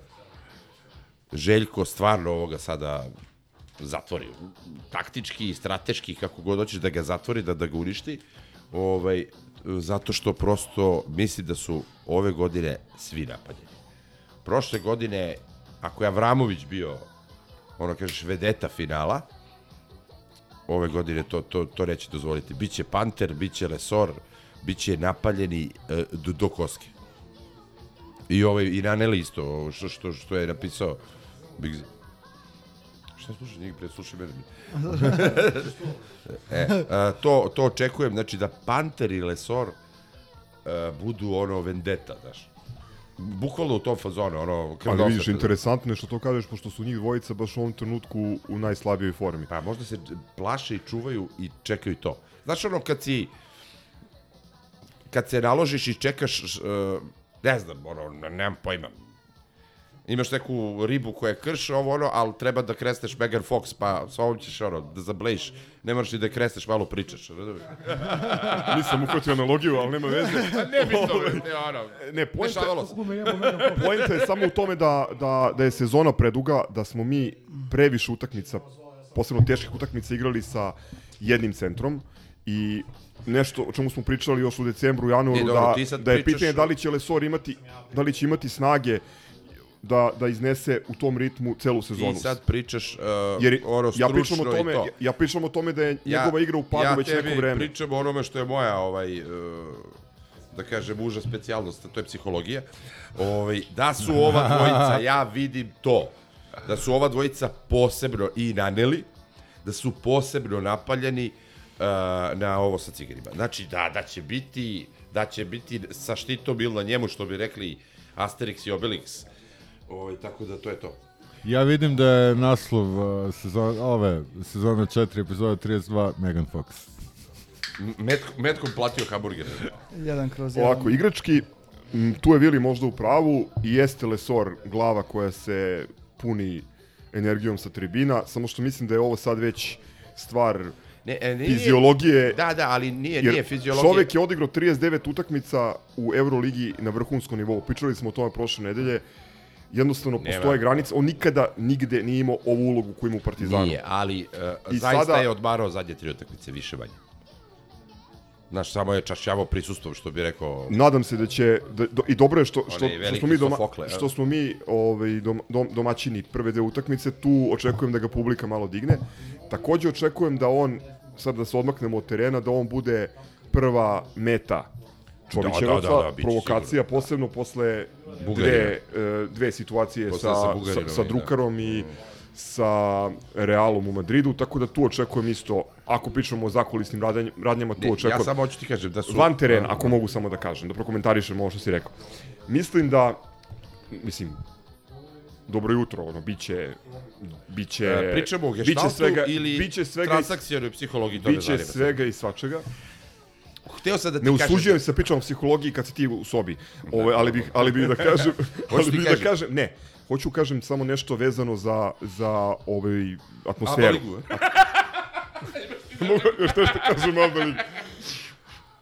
Speaker 5: Željko stvarno ovoga sada zatvori. Taktički i strateški, kako god hoćeš da ga zatvori, da, da ga uništi. Ovaj, zato što prosto misli da su ove godine svi napadjeni. Prošle godine, ako je Avramović bio, ono kažeš, vedeta finala, ove godine to, to, to neće dozvoliti. Biće Panter, biće Lesor, biće napaljeni e, do, do koske. I ovaj i Naneli isto, što, što, što je napisao Big Z. Šta slušaš njih pre, slušaj mene. [laughs] e, a, to, to očekujem, znači da Panter i Lesor a, budu ono vendeta, znaš. Bukvalno u tom fazonu, ono,
Speaker 7: Ali
Speaker 5: krvnosno.
Speaker 7: vidiš, interesantno je što to kažeš, pošto su njih dvojica baš u ovom trenutku u najslabijoj formi.
Speaker 5: Pa možda se plaše i čuvaju i čekaju to. Znaš ono kad si kad se naložiš i čekaš ne znam, ono, ne- nemam pojma. Imaš neku ribu koja je krš, ovo ono, ali treba da kresneš Megan Fox, pa sa ovom ćeš ono, da zablejiš. Ne moraš ni da kresneš, malo pričaš. [laughs]
Speaker 7: Nisam uhvatio analogiju, ali nema veze. [laughs]
Speaker 5: Pa ne bitno,
Speaker 7: Ovaj,
Speaker 5: ne, ono,
Speaker 7: Ne,
Speaker 5: se.
Speaker 7: poenta je samo u tome da, da, da je sezona preduga, da smo mi previše utakmica, posebno teških utakmica igrali sa jednim centrom i nešto o čemu smo pričali još u decembru, januaru,
Speaker 5: E, dobro,
Speaker 7: da,
Speaker 5: ti sad
Speaker 7: da je
Speaker 5: pričaš-
Speaker 7: pitanje da li će Lesor imati, da li će imati snage da, da iznese u tom ritmu celu sezonu.
Speaker 5: Ti sad pričaš uh,
Speaker 7: Jer
Speaker 5: ono
Speaker 7: ja pričam o tome,
Speaker 5: i to.
Speaker 7: ja, ja pričam o tome da je njegova igra u padu
Speaker 5: ja
Speaker 7: već neko
Speaker 5: tebi
Speaker 7: vreme.
Speaker 5: pričam o onome što je moja, ovaj, uh, da kažem, uža specijalnost, to je psihologija. Ovaj, da su ova dvojica, [laughs] ja vidim to, da su ova dvojica posebno i naneli, da su posebno napaljeni uh, na ovo sa cigarima. Znači, da, da će biti, da će biti sa štitom ili na njemu, što bi rekli Asterix i Obelix. Ovaj, tako da to je to.
Speaker 10: Ja vidim da je naslov uh, sezon, ove, sezona 4, epizoda 32, Megan Fox.
Speaker 5: Met, metkom platio hamburger.
Speaker 8: Jedan kroz jedan.
Speaker 7: Ovako, igrački, m, tu je Vili možda u pravu i jeste Lesor glava koja se puni energijom sa tribina, samo što mislim da je ovo sad već stvar
Speaker 5: Ne, e, nije,
Speaker 7: fiziologije.
Speaker 5: Da, da, ali nije,
Speaker 7: Jer
Speaker 5: nije fiziologija.
Speaker 7: čovek je odigrao 39 utakmica u Euroligi na vrhunskom nivou. Pričali smo o tome prošle nedelje. Jednostavno
Speaker 5: Nema.
Speaker 7: postoje granice. On nikada nigde nije imao ovu ulogu koju ima u Partizanu.
Speaker 5: Nije, ali uh,
Speaker 7: I
Speaker 5: zaista
Speaker 7: sada-
Speaker 5: je odmarao zadnje tri utakmice, više manje. Znaš, samo je čašćavao prisustvom, što bi rekao...
Speaker 7: Nadam se da će da, do, i dobro je što što,
Speaker 5: Onaj
Speaker 7: što smo mi doma,
Speaker 5: Sofokle,
Speaker 7: što smo mi ovaj dom, dom, domaćini prve dve utakmice tu očekujem da ga publika malo digne. Takođe očekujem da on sad da se odmaknemo od terena da on bude prva meta Čovićevaca,
Speaker 5: Da, da, da, da, biće
Speaker 7: provokacija posebno posle dve, e, dve situacije
Speaker 5: Posle
Speaker 7: sa,
Speaker 5: sa
Speaker 7: sa,
Speaker 5: da.
Speaker 7: Drukarom i sa Realom u Madridu, tako da tu očekujem isto, ako pričamo o zakulisnim radnj- radnjama, tu
Speaker 5: Ne,
Speaker 7: očekujem.
Speaker 5: ja samo hoću ti kažem da su...
Speaker 7: Van terena, ako mogu samo da kažem, da prokomentarišem ovo što si rekao. Mislim da, mislim, dobro jutro, ono, biće, biće,
Speaker 5: E, pričamo o
Speaker 7: biće
Speaker 5: geštaltu
Speaker 7: svega,
Speaker 5: ili
Speaker 7: biće svega,
Speaker 5: transakcijonoj psihologiji, to
Speaker 7: biće
Speaker 5: zanima.
Speaker 7: svega i svačega.
Speaker 5: Hteo sam da ti
Speaker 7: Ne
Speaker 5: kažem...
Speaker 7: usuđujem se da pričam o psihologiji kad si ti u sobi, Ove, ali bih, ali bih da kažem, [laughs] ali bih da
Speaker 5: kažem?
Speaker 7: ne, hoću kažem samo nešto vezano za, za ovaj atmosferu. [laughs] Mogu još nešto kažem Ligu.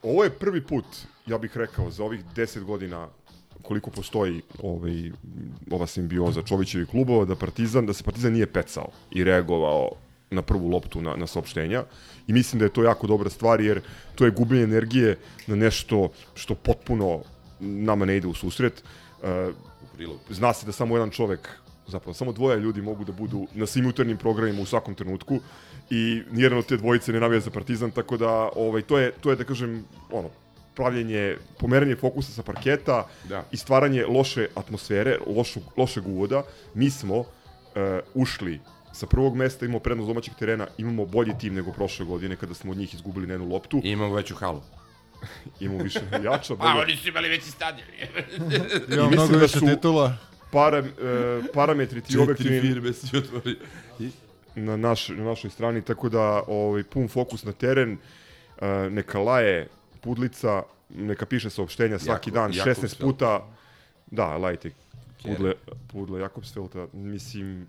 Speaker 7: Ovo je prvi put, ja bih rekao, za ovih 10 godina koliko postoji ovaj, ova simbioza Čovićevih klubova, da Partizan, da se Partizan nije pecao i reagovao na prvu loptu na, na saopštenja i mislim da je to jako dobra stvar jer to je gubljenje energije na nešto što potpuno nama ne ide u susret.
Speaker 5: Prilog.
Speaker 7: zna se da samo jedan čovek, zapravo samo dvoje ljudi mogu da budu na svim jutarnjim programima u svakom trenutku i nijedan od te dvojice ne navija za Partizan, tako da ovaj to je to je da kažem ono pravljenje, pomeranje fokusa sa parketa
Speaker 5: Da.
Speaker 7: i stvaranje loše atmosfere, lošog, lošeg uvoda. Mi smo uh, ušli sa prvog mesta, imamo prednost domaćeg terena, imamo bolji tim nego prošle godine kada smo od njih izgubili na jednu loptu.
Speaker 5: I imamo veću halu. [laughs]
Speaker 7: Imamo više [laughs] jača,
Speaker 5: A,
Speaker 7: bolja,
Speaker 5: oni su imali veći stadion. [laughs]
Speaker 10: Ima
Speaker 7: mislim
Speaker 10: mnogo
Speaker 7: da
Speaker 10: više titula.
Speaker 7: para, uh, parametri ti objektivni
Speaker 5: firme si otvori.
Speaker 7: na, naš, na našoj strani, tako da ovaj, pun fokus na teren, uh, neka laje Pudlica, neka piše saopštenja svaki
Speaker 5: Jako-
Speaker 7: dan, 16
Speaker 5: Jakobsfeld.
Speaker 7: puta, da, lajte Pudle, Pudle Jakobsfelta, mislim,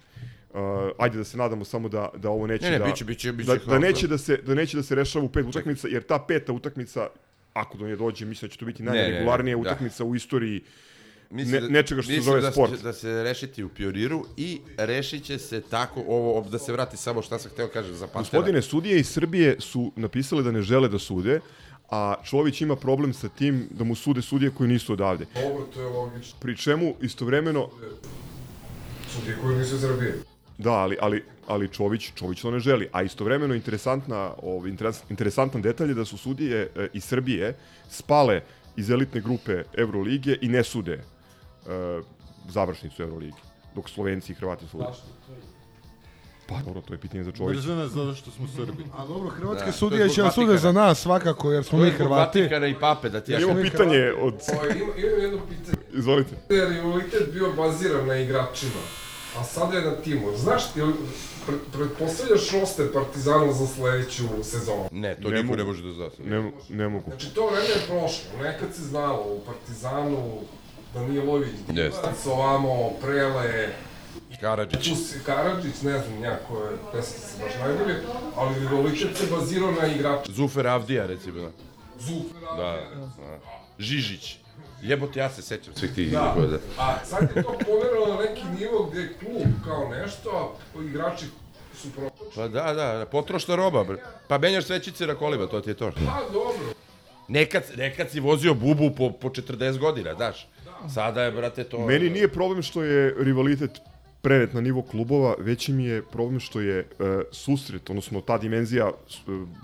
Speaker 7: uh, ajde da se nadamo samo da, da ovo neće
Speaker 5: Ne, ne,
Speaker 7: da,
Speaker 5: biće- biće- biće
Speaker 7: da, da, neće da, se, da neće da se rešava u pet utakmica, jer ta peta utakmica, ako do nje dođe, mislim da će to biti
Speaker 5: ne, ne,
Speaker 7: najregularnija
Speaker 5: da.
Speaker 7: utakmica u istoriji
Speaker 5: Mislim
Speaker 7: ne, nečega što se
Speaker 5: mislim
Speaker 7: zove
Speaker 5: da
Speaker 7: sport.
Speaker 5: Će, da se rešiti u Pioniru i rešit će se tako, ovo, da se vrati samo šta sam hteo kažem za Pantera.
Speaker 7: Gospodine, sudije iz Srbije su napisali da ne žele da sude, a Čović ima problem sa tim da mu sude sudije koji nisu odavde.
Speaker 11: Dobro, to je logično.
Speaker 7: Pri čemu istovremeno,
Speaker 11: Sudije koji nisu iz Srbije.
Speaker 7: Da, ali, ali, ali Čović, Čović to ne želi. A istovremeno interesantna, ovaj, interes, interesantan detalj je da su sudije e, iz Srbije spale iz elitne grupe Evrolige i ne sude e, završnicu Evrolige, dok Slovenci i Hrvati sude. Pa dobro, to je pitanje za Čovića.
Speaker 10: Mrze nas zato što smo Srbi.
Speaker 1: A dobro, hrvatske
Speaker 5: Da,
Speaker 1: sudije
Speaker 5: je
Speaker 1: će sude za nas svakako, jer smo
Speaker 5: To
Speaker 1: mi
Speaker 5: je
Speaker 1: Hrvati.
Speaker 5: Vatikana i pape, da ti ja
Speaker 7: Imamo pitanje od
Speaker 11: Ovo, ima, imam jedno pitanje.
Speaker 7: Izvolite.
Speaker 11: je rivalitet bio baziran na igračima, a sada je na timu. Znaš ti, pre, pretpostavljaš roster Partizana za sledeću sezonu?
Speaker 5: Ne, to
Speaker 7: Ne
Speaker 5: niko
Speaker 7: mogu.
Speaker 5: ne može da zna.
Speaker 7: Ne, ne mogu.
Speaker 11: Znači, to vreme je prošlo. Nekad se znalo u Partizanu, Danilović. Divac, ovamo, Prele,
Speaker 5: Karadžić.
Speaker 11: tu si Karadžić, ne znam ja ko je pesmice baš najbolje, ali rivalitet se bazirao na igračima.
Speaker 5: Zufer Avdija, recimo. da.
Speaker 11: Zufer,
Speaker 5: Da, da. Žižić. Jebote, ja se sećam svih tih
Speaker 11: Da.
Speaker 5: da. da.
Speaker 11: A sad je to pomeralo na neki nivo gde je klub kao nešto, a igrači su protočni.
Speaker 5: Pa da, da, potrošna roba, bre. Pa menjaš svećice na kolima, to ti je to.
Speaker 11: Pa dobro.
Speaker 5: Nekad, nekad si vozio bubu po, po 40 godina, znaš. Sada je, brate, to...
Speaker 7: Meni nije problem što je rivalitet prenet na nivo klubova, veći mi je problem što je e, susret, odnosno ta dimenzija e,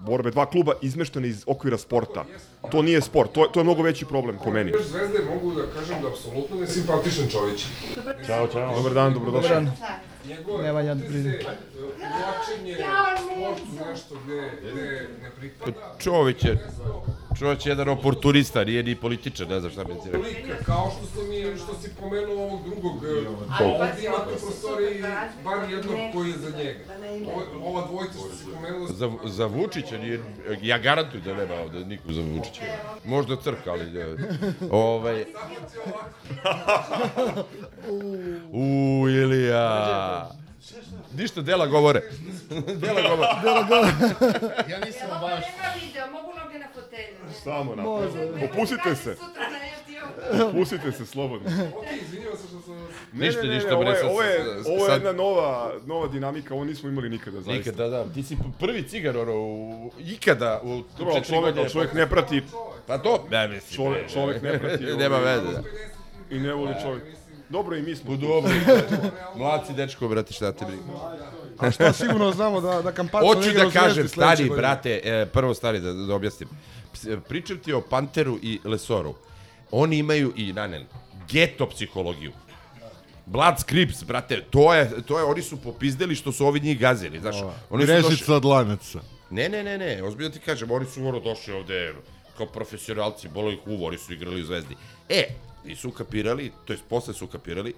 Speaker 7: borbe dva kluba izmeštena iz okvira sporta. To nije sport, to, je- to je mnogo veći problem po meni.
Speaker 11: Još zvezde mogu da kažem da apsolutno ne simpatičan čovjek.
Speaker 5: Ćao, ćao.
Speaker 7: Dobar dan, dobrodošli.
Speaker 8: Dobar dan.
Speaker 11: Njegove
Speaker 8: Nemanja
Speaker 11: uteze,
Speaker 8: Brizin.
Speaker 11: uvlačenje sportu nešto gde, gde ne pripada.
Speaker 5: Čović je, čović je jedan oportunista, nije ni političar, ne znam šta bi ti rekao.
Speaker 11: Lika, kao što si mi, što si pomenuo ovog drugog, e, ovdje ima tu prostoriji bar jednog koji je za njega. Ovo, ova dvojica što si pomenuo,
Speaker 5: Za, za Vučića nije, ja garantujem da nema ovde niko za Vučića. Možda crka, ali ne. Ovaj... [laughs] U, Ilija. Ništa, [laughs] dela govore. dela govore.
Speaker 12: Ja nisam baš... Nema video, mogu noge na fotelju.
Speaker 7: Samo na.
Speaker 8: Može.
Speaker 7: Opustite se. Opustite se slobodno.
Speaker 11: ok, izvinjavam se što sam
Speaker 5: Ništa,
Speaker 7: ne, ne,
Speaker 5: ništa,
Speaker 7: ne, ovo
Speaker 5: bre,
Speaker 7: je,
Speaker 5: sad-
Speaker 7: ovo je,
Speaker 5: sad-
Speaker 7: ovo je jedna nova, nova dinamika, ovo nismo imali nikada, zaista.
Speaker 5: Nikad, da, da. Ti si prvi cigar, ono, u, ikada u
Speaker 7: Dobro, čovek,
Speaker 5: godine.
Speaker 7: čovjek ne prati,
Speaker 5: Pa to, ne mislim.
Speaker 7: čovek, čovek ne prati. [laughs]
Speaker 5: Nema veze, da.
Speaker 7: I ne voli čovek. Dobro, i mi smo.
Speaker 5: Bu
Speaker 7: tu.
Speaker 5: dobro. [laughs] Mladci dečko, brate, šta te briga.
Speaker 1: A šta sigurno znamo da, da kampanja
Speaker 5: Hoću da kažem, stari, brate, e, prvo stari, da, da objasnim. Ps- Pričam ti o Panteru i Lesoru. Oni imaju i Nanen, geto psihologiju. Blood Scripts, brate, to je, to je, oni su popizdeli što su ovi njih gazili, znaš. Oni su došli,
Speaker 10: Grešica od lanaca.
Speaker 5: ne, ne, ne, ne, ozbiljno ti kažem, oni su ono došli ovde kao profesionalci, bolo ih uvo, oni su igrali u Zvezdi. E, i su kapirali, to jest posle su kapirali,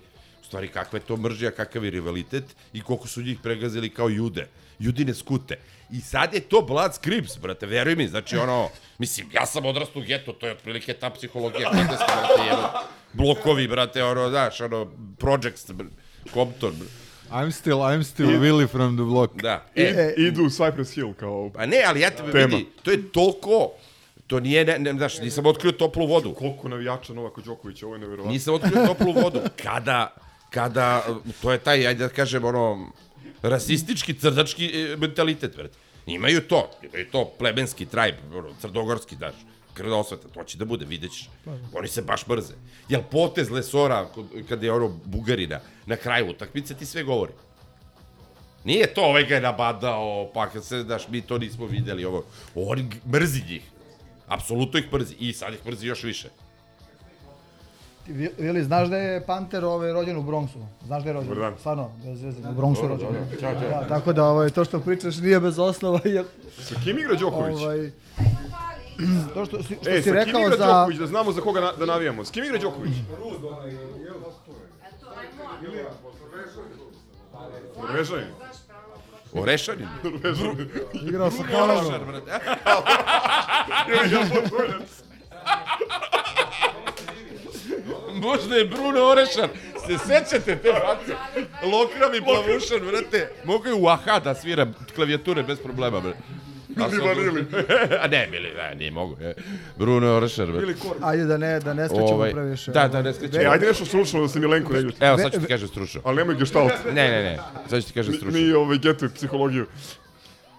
Speaker 5: stvari kakva je to mržija, kakav je rivalitet i koliko su njih pregazili kao jude, judine skute. I sad je to Blood Scripts, brate, veruj mi, znači ono, mislim, ja sam odrastao u geto, to je otprilike ta psihologija, kada smo, brate, blokovi, brate, ono, znaš, ono, projects, br, Compton, br.
Speaker 10: I'm still, I'm still Willy from the block.
Speaker 5: da.
Speaker 7: I,
Speaker 5: E,
Speaker 7: idu u Cypress Hill kao...
Speaker 5: Pa ne, ali ja te
Speaker 7: Tema.
Speaker 5: vidi, to je toliko, to nije, ne, ne, znaš, nisam otkrio toplu vodu.
Speaker 7: Koliko navijača Novaka Đokovića, ovo je nevjerovatno.
Speaker 5: Nisam otkrio toplu vodu. Kada, kada, to je taj, ajde da kažem, ono, rasistički, crdački e, mentalitet, brate. Imaju to, imaju to plemenski tribe, ono, crnogorski, daš, krvna osveta, to će da bude, vidjet ćeš. Oni se baš mrze. Jel potez Lesora, kod- kad je ono Bugarina, na kraju utakmice ti sve govori. Nije to ovaj ga je nabadao, pa kad se, znaš, mi to nismo videli, ovo. On mrzi njih. Apsolutno ih mrzi. I sad ih mrzi još više.
Speaker 8: Vili, znaš da je Panter ovaj, rođen u Bronxu? Znaš da je rođen?
Speaker 7: Dobar.
Speaker 8: Stvarno, bez veze, u Bronxu rođen.
Speaker 5: Čao.
Speaker 8: Da, tako da ovaj, to što pričaš nije bez osnova. [laughs] Iako,
Speaker 7: Sa kim igra Đoković?
Speaker 8: ovaj, [clears throat] to što, si- što
Speaker 7: E,
Speaker 8: si
Speaker 7: sa kim
Speaker 8: rekao
Speaker 7: igra
Speaker 8: za...
Speaker 7: Đoković, da znamo za koga na, da navijamo. S kim igra Đoković? Norvežanin.
Speaker 5: Orešanin.
Speaker 7: Norvežanin.
Speaker 8: Igrao sa Kanadom. [laughs] [laughs]
Speaker 5: Možda je Bruno Orešar. Se sećate te face? Lokram i plavušan, brate. Mogu i u aha da svira klavijature bez problema, brate.
Speaker 7: Ili Vanili. [laughs]
Speaker 5: A ne, bili, ne, nije mogu. e. Bruno Orešar, brate.
Speaker 7: Ili Kor.
Speaker 8: Ajde da ne, da ne skrećemo
Speaker 5: Ovaj,
Speaker 8: previše.
Speaker 5: da, da, ne
Speaker 7: E,
Speaker 5: skrećemo.
Speaker 7: ajde nešto stručno da se Milenko ne ljuti.
Speaker 5: Evo, sad ću ti kažem stručno.
Speaker 7: Ali nemoj geštalt.
Speaker 5: Ne, ne, ne. Sad ću ti kažem stručno.
Speaker 7: ni ovaj geto psihologiju.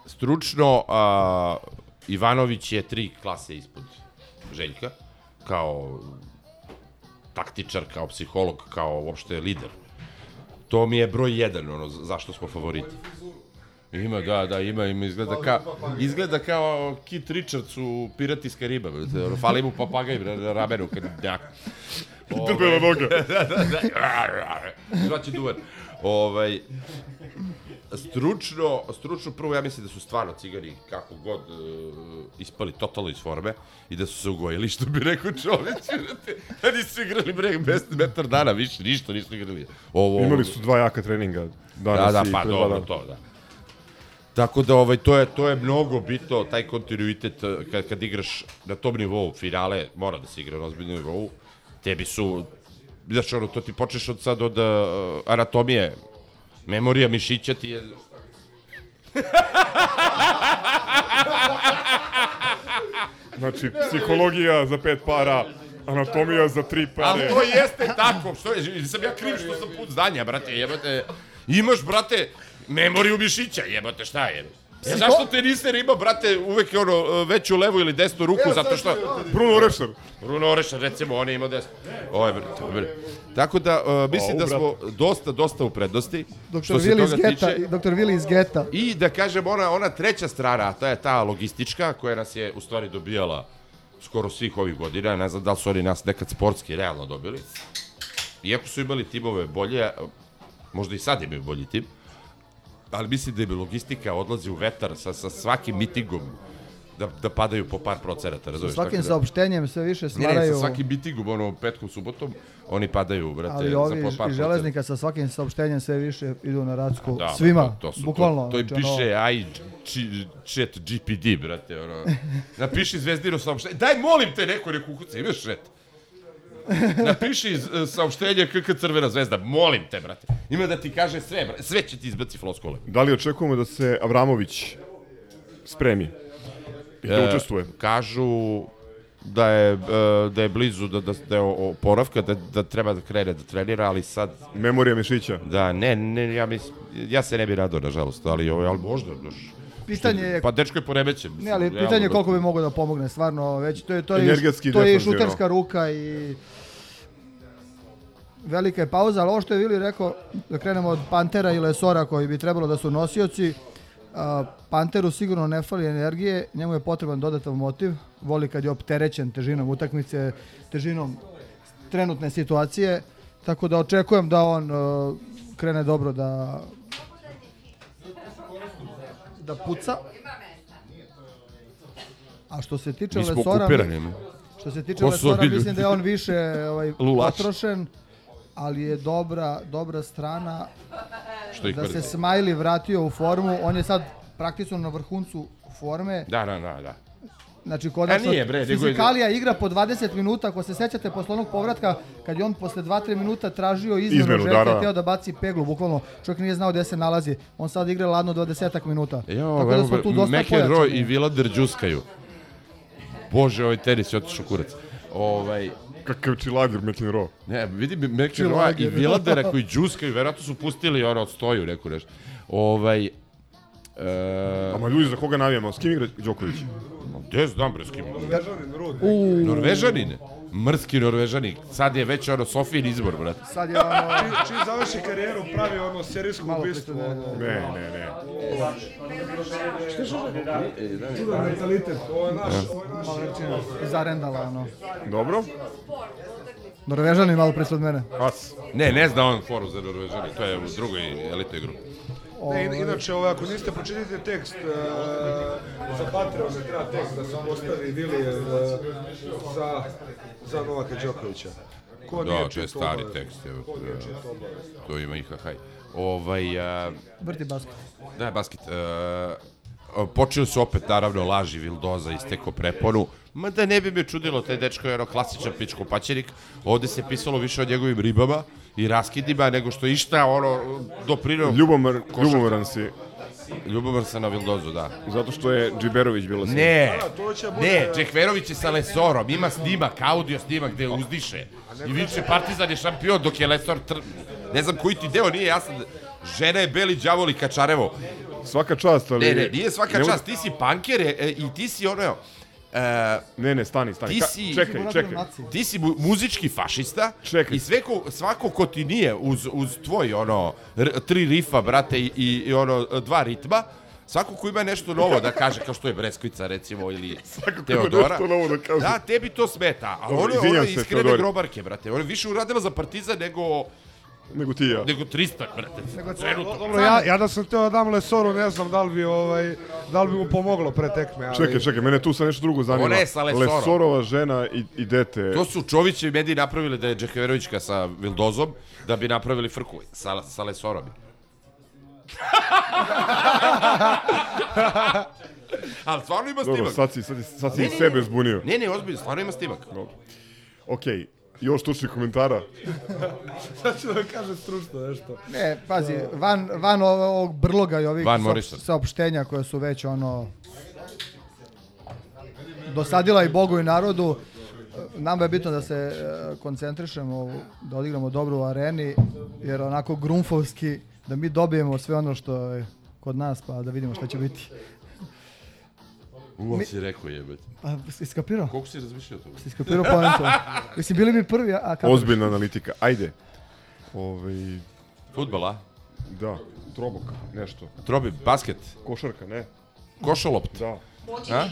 Speaker 5: stručno a, Ivanović je tri klase ispod Željka kao taktičar, kao psiholog, kao uopšte lider. To mi je broj jedan, ono, za- zašto smo favoriti. Ima, da, da, ima, ima, izgleda kao, izgleda kao Kit Richards u Pirati iz Kariba, fali mu papagaj na ramenu, kad njak. [laughs]
Speaker 7: Drbela noga. [laughs]
Speaker 5: da, da, da, zvaće duvan. Ovaj, stručno, stručno prvo ja mislim da su stvarno cigani kako god uh, ispali totalno iz forme i da su se ugojili, što bi rekao čovjek. [laughs] da nisu igrali bre, bez metar dana, više ništa nisu igrali. Ovo,
Speaker 7: Imali su dva jaka treninga danas
Speaker 5: da, da,
Speaker 7: i
Speaker 5: pa dobro,
Speaker 7: dana.
Speaker 5: to, da. Tako da ovaj to je to je mnogo bitno taj kontinuitet eh, kad kad igraš na tom nivou finale mora da se igra na ozbiljnom nivou. Tebi su znaš ono to ti počneš od sad od uh, anatomije memorija mišića ti je
Speaker 7: Znači, psihologija za pet para, anatomija za tri pare.
Speaker 5: Ali to jeste tako, što je, sam ja kriv što sam put zdanja, brate, jebote. Imaš, brate, memoriju mišića, jebote, šta je? E, zašto te niste ima, brate, uvek je ono, veću levu ili desnu ruku, zato što...
Speaker 7: Bruno Orešar.
Speaker 5: Bruno Orešar, recimo, on je imao desnu. Ovo je, brate, bre. Tako da, uh, mislim
Speaker 7: Au,
Speaker 5: da smo dosta, dosta u prednosti. Se
Speaker 8: Willi iz Geta,
Speaker 5: tiče.
Speaker 8: Dr. Willi iz Geta.
Speaker 5: I da kažem, ona, ona treća strana, a to je ta logistička, koja nas je u stvari dobijala skoro svih ovih godina, ne znam da li su oni nas nekad sportski realno dobili. Iako su imali timove bolje, možda i sad imaju bolji tim, ali mislim da im logistika odlazi u vetar sa, sa svakim mitingom da, da padaju po par procenata,
Speaker 8: Sa svakim
Speaker 5: da-
Speaker 8: saopštenjem sve više
Speaker 5: Ne,
Speaker 8: stvaraju...
Speaker 5: ne, sa svakim mitingom, ono, petkom, subotom, oni padaju, brate,
Speaker 8: Ali
Speaker 5: za
Speaker 8: ovi iz
Speaker 5: par
Speaker 8: iz železnika sa svakim saopštenjem sve više idu na Racku.
Speaker 5: Da,
Speaker 8: Svima,
Speaker 5: to, to su,
Speaker 8: bukvalno.
Speaker 5: To, to im
Speaker 8: znači, ono-
Speaker 5: piše aj či, chat GPD, brate, ono. [laughs] Napiši zvezdino saopštenje. Daj, molim te, neko neko ukuca, imaš chat. Napiši z- saopštenje KK Crvena zvezda, molim te, brate. Ima da ti kaže sve, brate. Sve će ti izbaci floskole.
Speaker 7: Da li očekujemo da se Avramović spremi i da
Speaker 5: E,
Speaker 7: učestvuje?
Speaker 5: Kažu da je, e, da je blizu da, da, da je oporavka, da, da treba da krene da trenira, ali sad...
Speaker 7: Memorija mišića.
Speaker 5: Da, ne, ne, ja mislim, ja se ne bi radao, nažalost, ali, ovaj, ali možda, znaš.
Speaker 8: Pitanje je-
Speaker 5: Pa dečko je poremećen.
Speaker 8: Ne, ali pitanje je
Speaker 5: da-
Speaker 8: koliko bi mogao da pomogne, stvarno, već to je, to je, to je šuterska ruka i velika je pauza, ali ovo što je Vili rekao, da krenemo od Pantera i Lesora koji bi trebalo da su nosioci, Panteru sigurno ne fali energije, njemu je potreban dodatan motiv, voli kad je opterećen težinom utakmice, težinom trenutne situacije, tako da očekujem da on a, krene dobro da da puca. A što se tiče Lesora, što se tiče Lesora, mislim da je on više ovaj, potrošen, ali je dobra, dobra strana
Speaker 5: Što ih
Speaker 8: da se Smiley vratio u formu. On je sad praktično na vrhuncu forme.
Speaker 5: Da, da, da, da.
Speaker 8: Znači, konačno,
Speaker 5: A nije, bre, nego je-
Speaker 8: fizikalija igra po 20 minuta. Ako se sećate posle onog povratka, kad je on posle 2-3 minuta tražio izmenu,
Speaker 7: Izmenu,
Speaker 8: želke,
Speaker 7: da, da.
Speaker 8: hteo da baci peglu, bukvalno. Čovjek nije znao gde se nalazi. On sad igra ladno 20 minuta.
Speaker 5: Jo,
Speaker 8: Tako da smo tu dosta pojačani.
Speaker 5: i Vilader džuskaju. Bože, ovaj tenis je otišao kurac. Ovaj,
Speaker 7: Kakav čilager McEnroe.
Speaker 5: ne, vidi McEnroe i. Viladera [laughs] koji džuskaju, verovatno su pustili ono od stoju neku nešto. Ovaj, e,
Speaker 7: Ama ljudi, za koga navijamo? S kim igra Đoković?
Speaker 5: gde znam bre s kim?
Speaker 1: Norvežanin
Speaker 5: Norvežanin? Mrski Norvežanin. Sad je već ono Sofijin izbor, brate.
Speaker 8: sad je ono...
Speaker 1: Čim, čim završi karijeru, pravi ono serijsko ubistvo.
Speaker 7: Ne, ne, ne.
Speaker 1: čudan mentalitet. Ovo je naš, ovo je naš.
Speaker 8: Zarendala, ono.
Speaker 7: Dobro.
Speaker 8: Norvežani malo pre od mene.
Speaker 7: As.
Speaker 5: Ne, ne zna on foru za Norvežani, to je u drugoj elitnoj grupi.
Speaker 1: Ne, in- inače, ovo, ako niste pročitali tekst, uh, za Patreon ne treba tekst da se postavi Vili uh, za, za Novaka Đokovića. Ko nije
Speaker 5: Da, to je
Speaker 1: čitao
Speaker 5: stari
Speaker 1: obavez?
Speaker 5: tekst. Evo,
Speaker 1: Ko nije obavez?
Speaker 5: to ima i hahaj. Ovaj, a,
Speaker 8: Vrti basket.
Speaker 5: Da, basket. Uh, počeli su opet, naravno, laži Vildoza isteko preponu. Ma da ne bi me čudilo, taj dečko je ono klasičan pičko paćenik. Ovde se pisalo više o njegovim ribama i raskidima nego što išta ono doprinio...
Speaker 7: Ljubomar, ljubomoran si,
Speaker 5: Ljubomar sam na Vildozu, da.
Speaker 7: zato što je Džiberović bila s njim.
Speaker 5: Ne, ne, Džekverović je sa Lesorom, ima snimak, audio snimak gde uzdiše. I viče Partizan je šampion dok je Lesor tr... Ne znam koji ti deo nije jasan. Žena je Beli đavol i Kačarevo.
Speaker 7: Svaka čast, ali...
Speaker 5: Ne, ne, nije svaka čast, ti si panker e, e, i ti si ono... E,
Speaker 7: Ne, ne, stani, stani.
Speaker 5: Ti
Speaker 7: Ka-
Speaker 5: si-
Speaker 7: Čekaj, čekaj.
Speaker 5: ti si mu, muzički fašista
Speaker 7: Čekaj.
Speaker 5: i sveko, svako ko ti nije uz, uz tvoj ono r, tri rifa, brate, i, i, ono dva ritma, svako ko ima nešto novo da kaže, kao što je Breskvica recimo ili
Speaker 7: ko ima
Speaker 5: Teodora,
Speaker 7: nešto novo da kaže.
Speaker 5: da, tebi to smeta. A
Speaker 7: Dobro,
Speaker 5: ono, ono iskrene grobarke, brate. Je više uradila za Partizan nego
Speaker 7: Nego ti ja.
Speaker 5: Nego 300, brate.
Speaker 8: Nego
Speaker 5: Trenutno.
Speaker 1: Dobro, ja, ja da sam teo da dam Lesoru, ne znam da li bi, ovaj, da li bi mu pomoglo pre tekme. Ali...
Speaker 7: Čekaj, čekaj, mene tu sa nešto drugo zanima.
Speaker 5: Je sa Lesorom.
Speaker 7: Lesorova žena i, i dete.
Speaker 5: To su Čovićevi mediji napravili da je Džeheverovićka sa Vildozom, da bi napravili frku sa, sa Lesorom. [laughs] Ali stvarno ima
Speaker 7: Dobro,
Speaker 5: snimak.
Speaker 7: sad si, sad, si- sad si
Speaker 5: Ne,
Speaker 7: i
Speaker 5: ne,
Speaker 7: sebe
Speaker 5: ne.
Speaker 7: zbunio.
Speaker 5: Ne, ne, ozbiljno, stvarno ima snimak.
Speaker 7: Dobro. Okej, još tučnih komentara. [laughs]
Speaker 1: Sad ću da kaže stručno nešto.
Speaker 8: Ne, pazi, van, van ovo- ovog brloga i ovih
Speaker 5: Van
Speaker 8: saop- saopštenja koje su već ono dosadila i Bogu i narodu, nama je bitno da se e, koncentrišemo, da odigramo dobro u areni, jer onako grunfovski, da mi dobijemo sve ono što je kod nas, pa da vidimo šta će biti.
Speaker 5: Uo,
Speaker 8: Mi-
Speaker 5: si rekao jebet.
Speaker 8: Pa, si skapirao?
Speaker 5: Koliko si razmišljao to?
Speaker 8: Si skapirao poentu? Mislim, bili mi prvi, a kako?
Speaker 7: Ozbiljna analitika. Ajde. Ovaj,
Speaker 5: Futbol, a?
Speaker 7: da, trobok, nešto.
Speaker 5: Trobi, basket,
Speaker 7: Košarka, ne?
Speaker 5: košolopt.
Speaker 7: Da.
Speaker 5: A?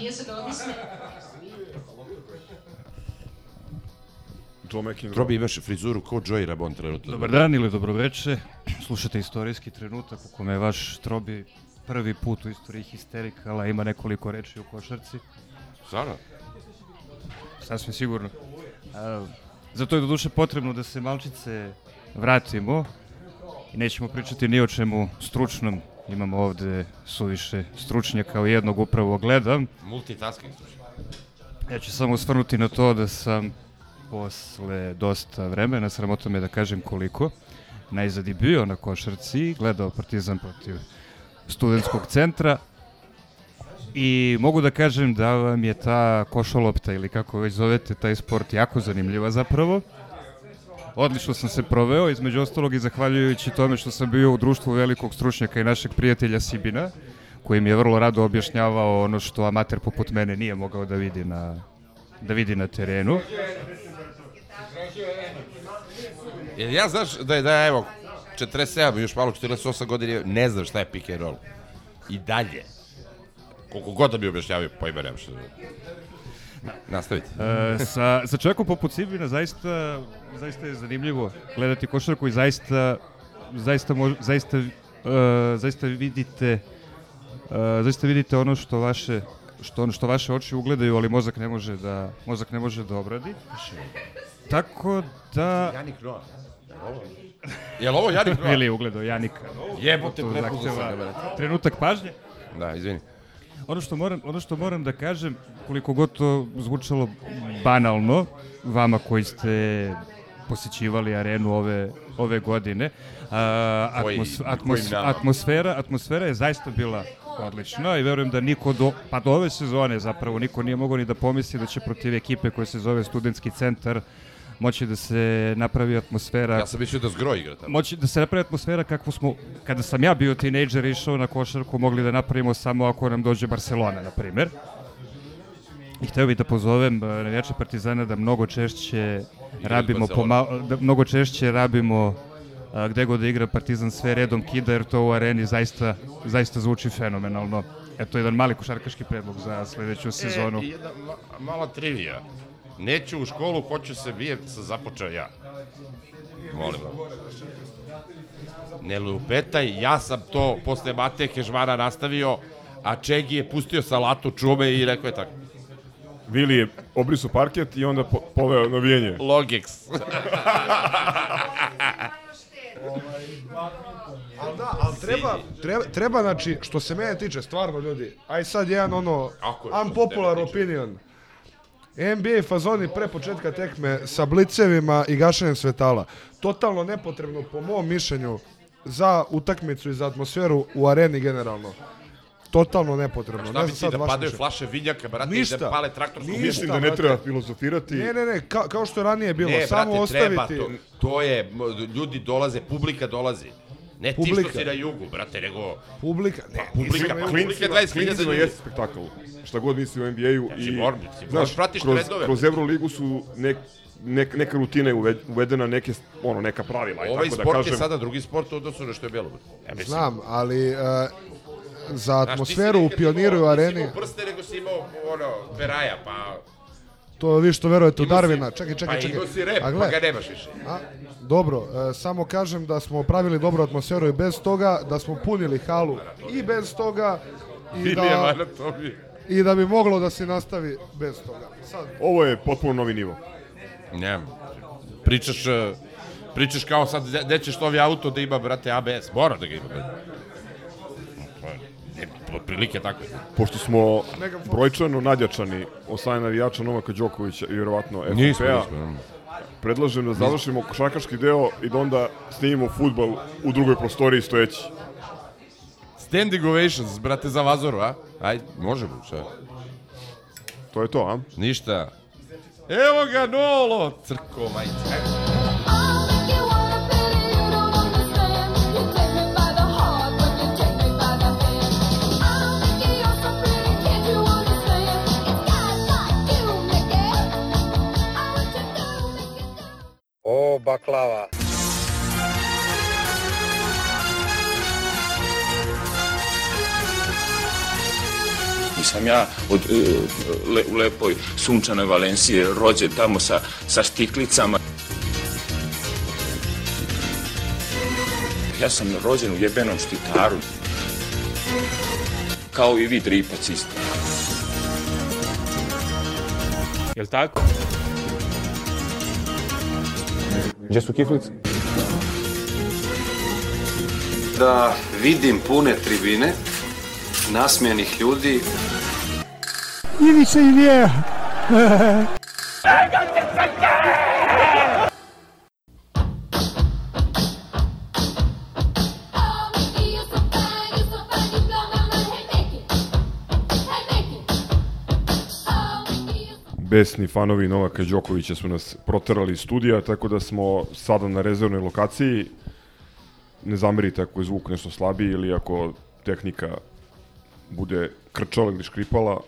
Speaker 7: Joe McEnroe.
Speaker 5: Trobi imaš frizuru kao Joey Rabon trenutno.
Speaker 13: Dobar dan ili dobroveče. Slušate istorijski trenutak u kome je vaš Trobi prvi put u istoriji histerikala, ima nekoliko reči u košarci.
Speaker 5: Stvarno?
Speaker 13: Sasvim sigurno. A, zato je do duše potrebno da se malčice vratimo i nećemo pričati ni o čemu stručnom. Imamo ovde suviše stručnjaka u jednog upravo gledam.
Speaker 5: Multitasking.
Speaker 13: Ja ću samo osvrnuti na to da sam posle dosta vremena, sramota me da kažem koliko, najzad i bio na košarci, gledao Partizan protiv studentskog centra i mogu da kažem da vam je ta košolopta ili kako već zovete taj sport jako zanimljiva zapravo. Odlično sam se proveo, između ostalog i zahvaljujući tome što sam bio u društvu velikog stručnjaka i našeg prijatelja Sibina, koji mi je vrlo rado objašnjavao ono što amater poput mene nije mogao da vidi na, da vidi na terenu.
Speaker 5: Ja znaš da je, da je, evo, 47, još malo 48 godina, ne znam šta je pick and roll. I dalje. Koliko god da bi objašnjavio, pojma nemam što da... Nastavite.
Speaker 13: E, sa, sa čovjekom poput Sibina zaista, zaista je zanimljivo gledati košarku i zaista, zaista, mož, zaista, e, zaista vidite e, zaista vidite ono što vaše što ono što vaše oči ugledaju, ali mozak ne može da mozak ne može da obradi. Tako da
Speaker 5: Janik Noa. Jel ovo Janik
Speaker 13: ili je ugledao Janika.
Speaker 5: Jebote,
Speaker 13: To
Speaker 5: prepoznao sam ga.
Speaker 13: Trenutak pažnje.
Speaker 5: Da, izvini.
Speaker 13: Ono što moram, ono što moram da kažem, koliko god to zvučalo banalno, vama koji ste posjećivali arenu ove, ove godine, a, atmos, atmos, atmosfera, atmosfera je zaista bila odlična i verujem da niko do, pa do ove sezone zapravo niko nije mogao ni da pomisli da će protiv ekipe koja se zove Studentski centar moći da se napravi atmosfera
Speaker 5: Ja sam mislio da zgro igra tamo.
Speaker 13: moći da se napravi atmosfera kakvu smo, kada sam ja bio tinejdžer i išao na košarku, mogli da napravimo samo ako nam dođe Barcelona, na primer. I hteo bih da pozovem eh, navijače Partizana da mnogo češće rabimo,
Speaker 5: Barcelona.
Speaker 13: poma, da mnogo češće rabimo a, gde god da igra Partizan sve redom kida, jer to u areni zaista, zaista zvuči fenomenalno. Eto, jedan mali košarkaški predlog za sledeću sezonu.
Speaker 5: E, i jedna ma, mala trivija. Neću u školu, hoću se bije, sam započeo ja. Molim vam. Ne lupetaj, ja sam to posle Mateje Kežmara nastavio, a Čegi je pustio salatu čume i rekao je tako.
Speaker 7: Vili je obrisao parket i onda po, poveo navijenje.
Speaker 5: Logex.
Speaker 1: Ali da, ali treba, treba, treba, znači, što se mene tiče, stvarno ljudi, aj sad jedan ono, unpopular
Speaker 5: tebe tiče.
Speaker 1: NBA fazoni pre početka tekme sa blicevima i gašenjem svetala. Totalno nepotrebno, po mom mišljenju, za utakmicu i za atmosferu u areni generalno. Totalno nepotrebno.
Speaker 5: Šta
Speaker 1: ne znam
Speaker 5: misli
Speaker 1: sad
Speaker 5: da padaju
Speaker 1: mišljenje.
Speaker 5: flaše vinjaka, brate, i
Speaker 1: Ništa.
Speaker 5: da pale traktorsku
Speaker 1: Ništa.
Speaker 7: Mislim da ne
Speaker 1: brate.
Speaker 7: treba filozofirati.
Speaker 1: Ne, ne, ne, ka, kao što je ranije bilo,
Speaker 5: Ne,
Speaker 1: samo
Speaker 5: brate,
Speaker 1: ostaviti...
Speaker 5: treba, to, to je, ljudi dolaze, publika dolazi. Ne ti
Speaker 1: Publika.
Speaker 5: što si na jugu, brate, nego...
Speaker 1: Publika, ne,
Speaker 5: publika,
Speaker 1: nisam-
Speaker 5: pa publika je 20.000
Speaker 7: Klincima
Speaker 5: ljudi.
Speaker 7: jeste spektakl. Šta god misli o NBA-u.
Speaker 5: Znači,
Speaker 7: I,
Speaker 5: moram, ti
Speaker 7: znaš,
Speaker 5: pratiš
Speaker 7: kroz,
Speaker 5: trendove.
Speaker 7: kroz Euroligu su nek, nek, neka rutina je uved- uvedena, neke, ono, neka pravila. i
Speaker 5: Ovaj
Speaker 7: tako
Speaker 5: sport
Speaker 7: da
Speaker 5: je
Speaker 7: kažem,
Speaker 5: sada drugi sport u odnosu na što je bilo. Ja mislim,
Speaker 1: Znam, ali uh, za
Speaker 5: Znaš, ti
Speaker 1: atmosferu u
Speaker 5: nekad
Speaker 1: pioniru areni...
Speaker 5: Nisi imao prste, nego si imao ono, peraja, pa...
Speaker 1: To vi što verujete u Darvina. Čekaj, čekaj,
Speaker 5: pa
Speaker 1: čekaj.
Speaker 5: imao si rep,
Speaker 1: A
Speaker 5: pa ga nemaš više.
Speaker 1: A, dobro, e, samo kažem da smo pravili dobru atmosferu i bez toga, da smo punili halu i bez toga i da, i da bi moglo da se nastavi bez toga. Sad,
Speaker 7: Ovo je potpuno novi nivo.
Speaker 5: Ne, pričaš, e, pričaš kao sad, gde- gde ćeš novi auto da ima, brate, ABS, mora da ga ima. brate. Otprilike tako je.
Speaker 7: Pošto smo brojčano nadjačani od strane navijača Novaka Đokovića i vjerovatno FNP-a,
Speaker 5: nismo, nismo.
Speaker 7: predlažem da završimo košarkaški deo i da onda snimimo futbol u drugoj prostoriji stojeći.
Speaker 5: Standing ovations, brate, za Vazoru, a? Ajde, možemo, šta?
Speaker 7: To je to, a?
Speaker 5: Ništa. Evo ga, Nolo! Crko, majice. Ajde.
Speaker 14: O, baklava.
Speaker 15: Nisam ja od, e, le, u lepoj sunčanoj Valenciji rođen tamo sa, sa štiklicama. Ja sam rođen u jebenom štitaru. Kao i vi dripac isto.
Speaker 16: Jel tako?
Speaker 17: Gdje su kiflice?
Speaker 18: Da vidim pune tribine, nasmijenih ljudi,
Speaker 19: Ivica Ilija.
Speaker 7: Besni fanovi Novaka Đokovića su nas proterali iz studija, tako da smo sada na rezervnoj lokaciji. Ne zamerite ako je zvuk nešto slabiji ili ako tehnika bude krčala ili škripala.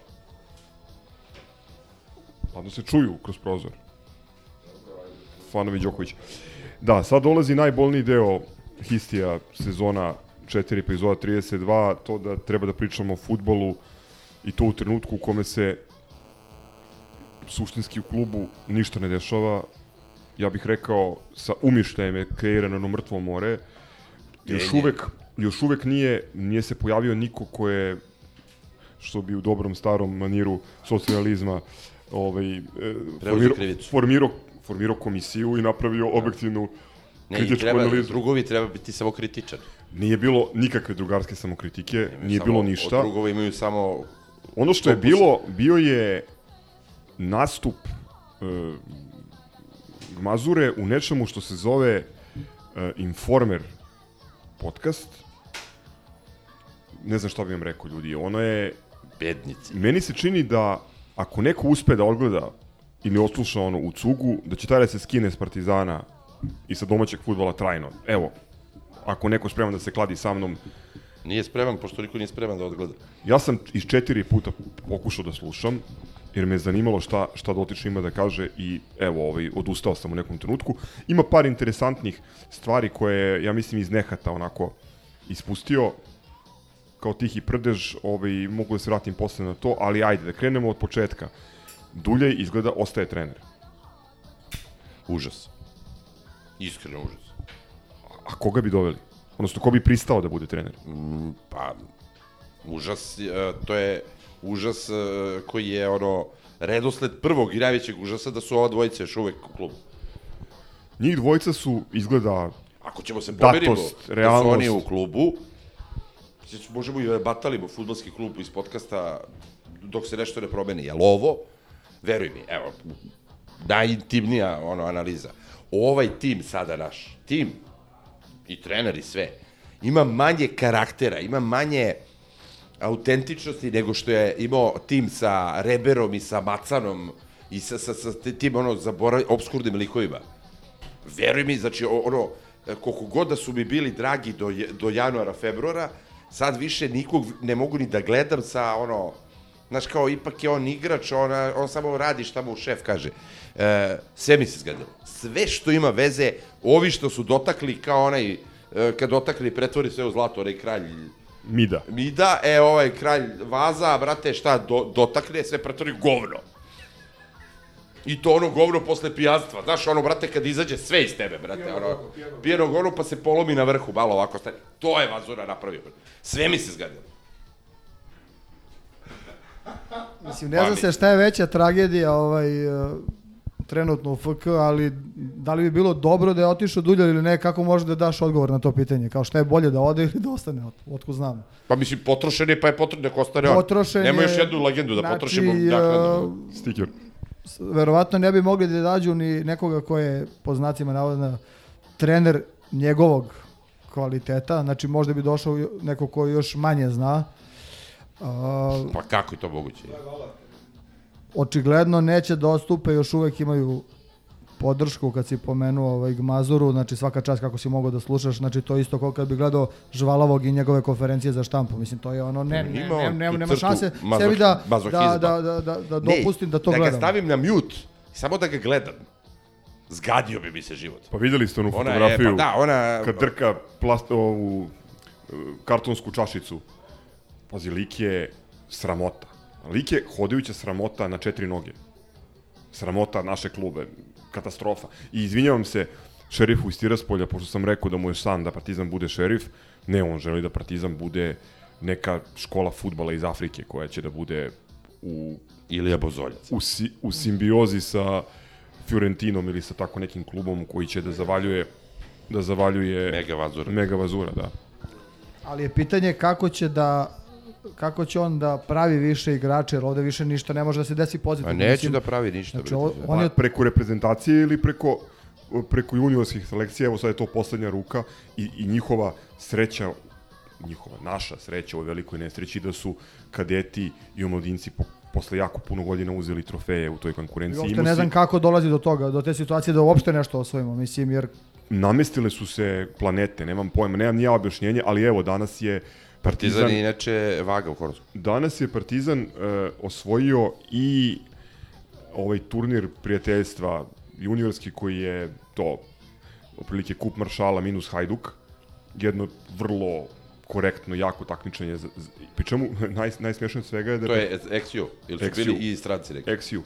Speaker 7: Ladno se čuju kroz prozor. Fanovi Đokovića. Da, sad dolazi najbolniji deo histija sezona 4 epizoda 32, to da treba da pričamo o futbolu i to u trenutku u kome se suštinski u klubu ništa ne dešava. Ja bih rekao, sa umišljajem je kreirano jedno mrtvo more. Još uvek, još uvek nije, nije se pojavio niko ko je, što bi u dobrom starom maniru socijalizma, ovaj, e, formirao, formirao, formirao komisiju i napravio objektivnu
Speaker 5: Ne,
Speaker 7: kritičku
Speaker 5: treba,
Speaker 7: analizu.
Speaker 5: drugovi treba biti samo kritičan.
Speaker 7: Nije bilo nikakve drugarske samokritike, nije bilo ništa.
Speaker 5: Od drugova imaju samo...
Speaker 7: Ono što je bilo, bio je nastup e, Gmazure u nečemu što se zove e, Informer podcast. Ne znam šta bih vam rekao, ljudi. Ono je...
Speaker 5: Bednici.
Speaker 7: Meni se čini da ako neko uspe da odgleda ili osluša ono u cugu, da će taj da se skine s Partizana i sa domaćeg futbola trajno. Evo, ako neko spreman da se kladi sa mnom,
Speaker 5: Nije spreman, pošto niko nije spreman da odgleda.
Speaker 7: Ja sam iz četiri puta pokušao da slušam, jer me je zanimalo šta, šta dotični ima da kaže i evo, ovaj, odustao sam u nekom trenutku. Ima par interesantnih stvari koje, ja mislim, iz nehata onako ispustio kao tihi prdež, ovaj, mogu da se vratim posle na to, ali ajde, da krenemo od početka. Duljaj izgleda ostaje trener.
Speaker 5: Užas. Iskreno užas.
Speaker 7: A koga bi doveli? Odnosno, ko bi pristao da bude trener?
Speaker 5: Mm, pa, užas, e, to je užas e, koji je ono redosled prvog i najvećeg užasa da su ova dvojica još uvek u klubu.
Speaker 7: Njih dvojica su, izgleda,
Speaker 5: Ako ćemo se pomerimo
Speaker 7: datost,
Speaker 5: da su oni u klubu, možemo i da batalimo futbolski klub iz podcasta dok se nešto ne promeni. Jel ovo, veruj mi, evo, najintimnija ono, analiza. Ovaj tim sada naš, tim i trener i sve, ima manje karaktera, ima manje autentičnosti nego što je imao tim sa Reberom i sa Macanom i sa, sa, sa tim ono zaborav, obskurnim likovima. Veruj mi, znači ono, koliko god da su mi bili dragi do, do januara, februara, sad više nikog ne mogu ni da gledam sa ono, znaš kao ipak je on igrač, on, on samo radi šta mu šef kaže. E, sve mi se zgadilo. Sve što ima veze, ovi što su dotakli kao onaj, e, kad dotakli pretvori sve u zlato, onaj kralj
Speaker 7: Mida.
Speaker 5: Mida, e, ovaj kralj vaza, brate, šta, do, dotakne, sve pretvori govno. I to ono govno posle pijanstva. Znaš, ono, brate, kad izađe sve iz tebe, brate. Ono, pijeno govno pa se polomi na vrhu, malo ovako stane. To je Vazura napravio. brate. Sve mi se zgadilo.
Speaker 8: Mislim, ne
Speaker 5: Pa
Speaker 8: zna
Speaker 5: mi-
Speaker 8: se šta je veća tragedija ovaj, trenutno u FK, ali da li bi bilo dobro da je otišao Duljar ili ne, kako može da daš odgovor na to pitanje? Kao šta je bolje da ode ili da ostane, Ot- otkud znam.
Speaker 5: Pa mislim, potrošen je, pa je potrošen, nek ostane on.
Speaker 8: Potrošen
Speaker 5: Nema
Speaker 8: je,
Speaker 5: još jednu legendu da
Speaker 8: znači,
Speaker 5: potrošimo
Speaker 8: e,
Speaker 5: naknadno.
Speaker 7: Stiker.
Speaker 8: S- Verovatno ne bi mogli da dađu ni nekoga ko je, po znacima navodna, trener njegovog kvaliteta, znači možda bi došao neko ko još manje zna. A,
Speaker 5: Pa kako je to moguće?
Speaker 8: Očigledno neće da ostupe, još uvek imaju podršku kad si pomenuo ovaj Gmazuru, znači svaka čast kako si mogao da slušaš, znači to isto kao kad bi gledao Žvalavog i njegove konferencije za štampu, mislim to je ono, ne, ne, ne, ne, nema šanse sebi da, da,
Speaker 5: mazohizma.
Speaker 8: da, da, da, da
Speaker 5: Ne,
Speaker 8: dopustim da to
Speaker 5: da
Speaker 8: gledam.
Speaker 5: ga stavim na mute, samo da ga gledam. Zgadio bi mi se život.
Speaker 7: Pa videli ste onu
Speaker 5: Ona je,
Speaker 7: fotografiju
Speaker 5: pa da, ona-
Speaker 7: kad drka plast, ovu e, kartonsku čašicu. Pazi, lik je sramota. Lik je hodajuća sramota na četiri noge. Sramota naše klube. Katastrofa. I izvinjavam se šerifu iz Tiraspolja, pošto sam rekao da mu je san da Partizan bude šerif. Ne, on želi da Partizan bude neka škola futbala iz Afrike koja će da bude u
Speaker 5: Ilija Bozoljac.
Speaker 7: u, si, u simbiozi sa Fiorentinom ili sa tako nekim klubom koji će da zavaljuje da zavaljuje
Speaker 5: Mega Vazura.
Speaker 7: Mega Vazura, da.
Speaker 8: Ali je pitanje kako će da kako će on da pravi više igrače, jer ovde više ništa ne može da se desi pozitivno.
Speaker 5: Pa neće
Speaker 8: Mislim,
Speaker 5: da pravi ništa,
Speaker 8: Znači,
Speaker 5: brate.
Speaker 8: on je
Speaker 7: Pa preko reprezentacije ili preko preko juniorskih selekcija, evo sad je to poslednja ruka i, i njihova sreća njihova, naša sreća u velikoj nesreći da su kadeti i omladinci po, posle jako puno godina uzeli trofeje u toj
Speaker 8: I
Speaker 7: konkurenciji.
Speaker 8: uopšte
Speaker 7: Imao
Speaker 8: ne znam kako dolazi do toga, do te situacije da uopšte nešto osvojimo, mislim, jer
Speaker 7: namestile su se planete, nemam pojma, nemam nija objašnjenje, ali evo, danas je
Speaker 5: Partizan
Speaker 7: Partizan,
Speaker 5: je inače vaga u Horsku.
Speaker 7: danas je Partizan uh, osvojio i ovaj turnir prijateljstva juniorski koji je to otprilike kup maršala minus Hajduk, jedno vrlo korektno, jako takmičenje. za- za- Pri čemu [laughs] naj, najsmešnije od svega je da...
Speaker 5: To je XU, ili su
Speaker 7: XU.
Speaker 5: bili i stranci neki?
Speaker 7: XU,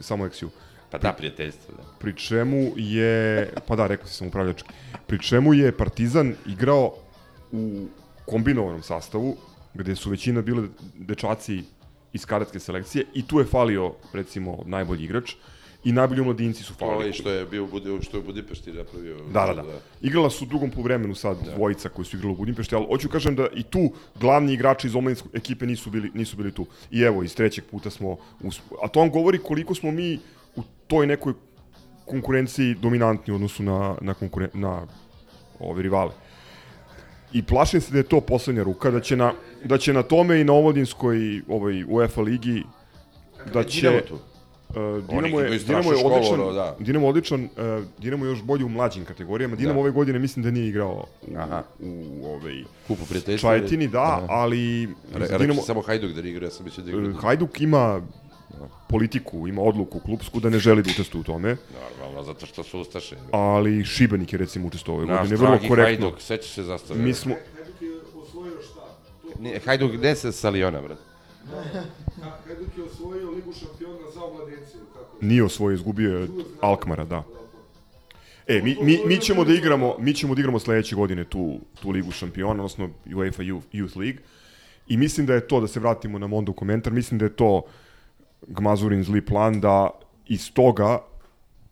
Speaker 7: samo XU.
Speaker 5: Pa da, prijateljstvo, da.
Speaker 7: Pri čemu je, pa da, rekao si sam upravljački, pri čemu je Partizan igrao u kombinovanom sastavu, gde su većina bile dečaci iz kadetske selekcije i tu je falio, recimo, najbolji igrač i najbolji mladinci su falili.
Speaker 5: Ovaj što je bio Budi, što je Budimpešti napravio.
Speaker 7: Da, da, da. Igrala su u drugom poluvremenu sad da. dvojica koji su igrali u Budimpešti, ali hoću kažem da i tu glavni igrači iz omladinske ekipe nisu bili, nisu bili tu. I evo, iz trećeg puta smo... Usp... A to vam govori koliko smo mi u toj nekoj konkurenciji dominantni u odnosu na, na, konkuren... na ove rivale. I plašim se da je to poslednja ruka, da će na, da će na tome i na omladinskoj ovaj, UEFA ligi da
Speaker 5: je
Speaker 7: će...
Speaker 5: Dinamo?
Speaker 7: Uh, Dinamo je,
Speaker 5: imaju
Speaker 7: Dinamo je
Speaker 5: školu,
Speaker 7: odličan,
Speaker 5: ono, da.
Speaker 7: Dinamo odličan, uh, Dinamo je još bolji u mlađim kategorijama. Dinamo
Speaker 5: Da.
Speaker 7: ove godine mislim da nije igrao u,
Speaker 5: Aha.
Speaker 7: u ovaj,
Speaker 5: Kupu prijateljstva.
Speaker 7: Čajetini, da,
Speaker 5: Aha.
Speaker 7: ali
Speaker 5: Re,
Speaker 7: Dinamo,
Speaker 5: samo Hajduk da igra, ja sam mislio da igra.
Speaker 7: uh, Hajduk ima politiku, ima odluku klubsku da ne želi da učestvuje u tome,
Speaker 5: Normalno, zato što su Ustaše.
Speaker 7: ali Šibenik je recimo učestvovao ove godine, vrlo
Speaker 5: dragi
Speaker 7: korektno.
Speaker 5: Hajduk, seća se zastave.
Speaker 7: Mi smo,
Speaker 5: Hajduk ne se sa Liona, brate.
Speaker 1: Hajduk je osvojio ligu šampiona za omladinciju. Kako?
Speaker 7: nije osvojio, izgubio je Alkmara, da. E, mi, mi, mi ćemo da igramo, mi ćemo da igramo sledeće godine tu, tu ligu šampiona, odnosno UEFA Youth, Youth League. I mislim da je to, da se vratimo na Mondo komentar, mislim da je to Gmazurin zli plan da iz toga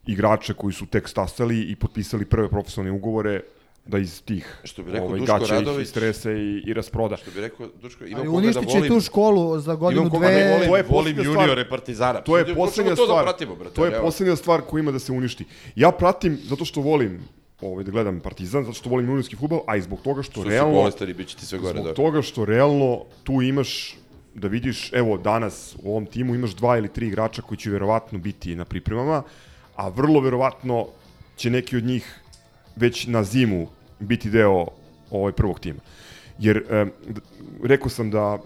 Speaker 7: igrače koji su tek stasali i potpisali prve profesionalne ugovore, da iz tih
Speaker 5: Što bi rekao
Speaker 7: ovaj,
Speaker 5: Duško Radović-
Speaker 7: istrese i, i rasproda.
Speaker 5: Što bi rekao Duško, ima
Speaker 8: Ali
Speaker 5: koga da volim.
Speaker 8: tu školu za godinu
Speaker 5: Imam koga
Speaker 8: dve.
Speaker 5: da volim,
Speaker 7: To je
Speaker 5: volim juniore Partizana.
Speaker 7: To je poslednja
Speaker 5: to
Speaker 7: stvar.
Speaker 5: da pratimo, brate.
Speaker 7: to je
Speaker 5: evo.
Speaker 7: poslednja stvar koju ima da se uništi. Ja pratim zato što volim ovaj da gledam Partizan, zato što volim juniorski fudbal, a i zbog toga što,
Speaker 5: Što
Speaker 7: realno
Speaker 5: bolestan i bit će ti sve gore,
Speaker 7: Zbog
Speaker 5: da.
Speaker 7: toga što realno tu imaš da vidiš, evo danas u ovom timu imaš dva ili tri igrača koji će verovatno biti na pripremama, a vrlo verovatno će neki od njih već na zimu biti deo ovaj prvog tima. Jer d- rekao sam da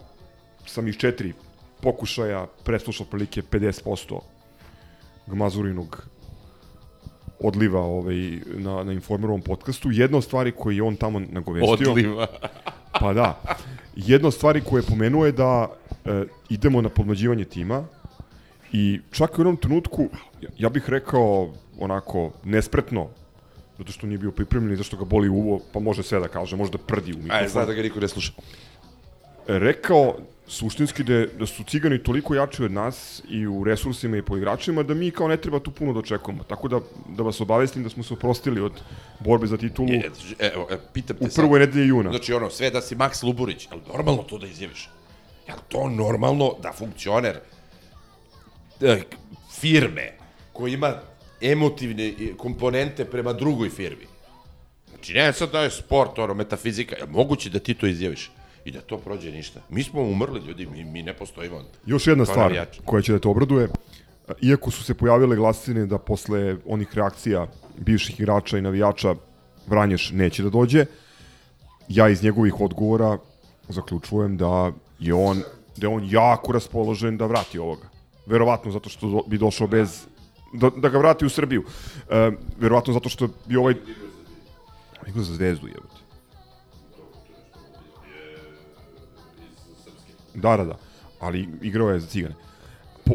Speaker 7: sam iz četiri pokušaja preslušao prilike 50% Gmazurinog odliva ovaj, na, na informerovom podcastu. Jedna od stvari koju je on tamo nagovestio...
Speaker 5: Odliva.
Speaker 7: pa da. Jedna od stvari koje je pomenuo je da e, idemo na podmlađivanje tima I čak u jednom trenutku, ja- bih rekao onako nespretno, zato što nije bio pripremljen i zašto ga boli uvo, pa može sve da kaže, može da prdi u mikrofon.
Speaker 5: Ajde, zna da ga niko ne sluša.
Speaker 7: rekao suštinski da, da su cigani toliko jači od nas i u resursima i po igračima da mi kao ne treba tu puno da očekujemo. Tako da, da vas obavestim da smo se oprostili od borbe za titulu
Speaker 5: Je, evo, e, pitam te
Speaker 7: u prvoj nedelji juna.
Speaker 5: Znači, ono, sve da si Max Luburić, je normalno to da izjaviš? Je to normalno da funkcioner e, firme koji ima emotivne komponente prema drugoj firmi? Znači, ne sad da je sport, ono, metafizika, je moguće da ti to izjaviš? I da to prođe ništa. Mi smo umrli, ljudi, mi, mi ne postojimo.
Speaker 7: Još jedna stvar
Speaker 5: navijači.
Speaker 7: koja će da te obraduje, iako su se pojavile glasine da posle onih reakcija bivših igrača i navijača Vranješ neće da dođe, ja iz njegovih odgovora zaključujem da je on da je on jako raspoložen da vrati ovoga. Verovatno zato što bi došao bez da, da ga vrati u Srbiju. E, verovatno zato što bi ovaj igrao za zvezdu jebote. Da, da, da. Ali igrao je za Cigane. Po,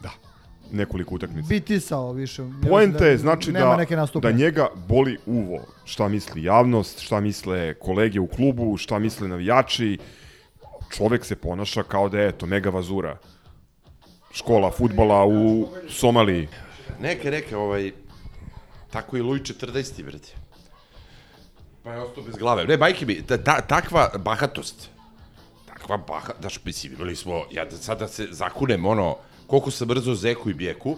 Speaker 7: da, nekoliko utakmica.
Speaker 8: Bitisao više.
Speaker 7: Poenta je znači
Speaker 8: nema
Speaker 7: da,
Speaker 8: neke nastupe.
Speaker 7: da njega boli uvo. Šta misli javnost, šta misle kolege u klubu, šta misle navijači. Čovek se ponaša kao da je eto mega vazura. Škola futbala u Somaliji.
Speaker 5: Neke, neke, ovaj, tako i Luj 40. brate. Pa je ostao bez glave. Ne, majke mi, ta, ta, takva bahatost, takva baha, daš, mislim, imali smo, ja da sada se zakunem, ono, koliko sam brzo Zeku i Bijeku,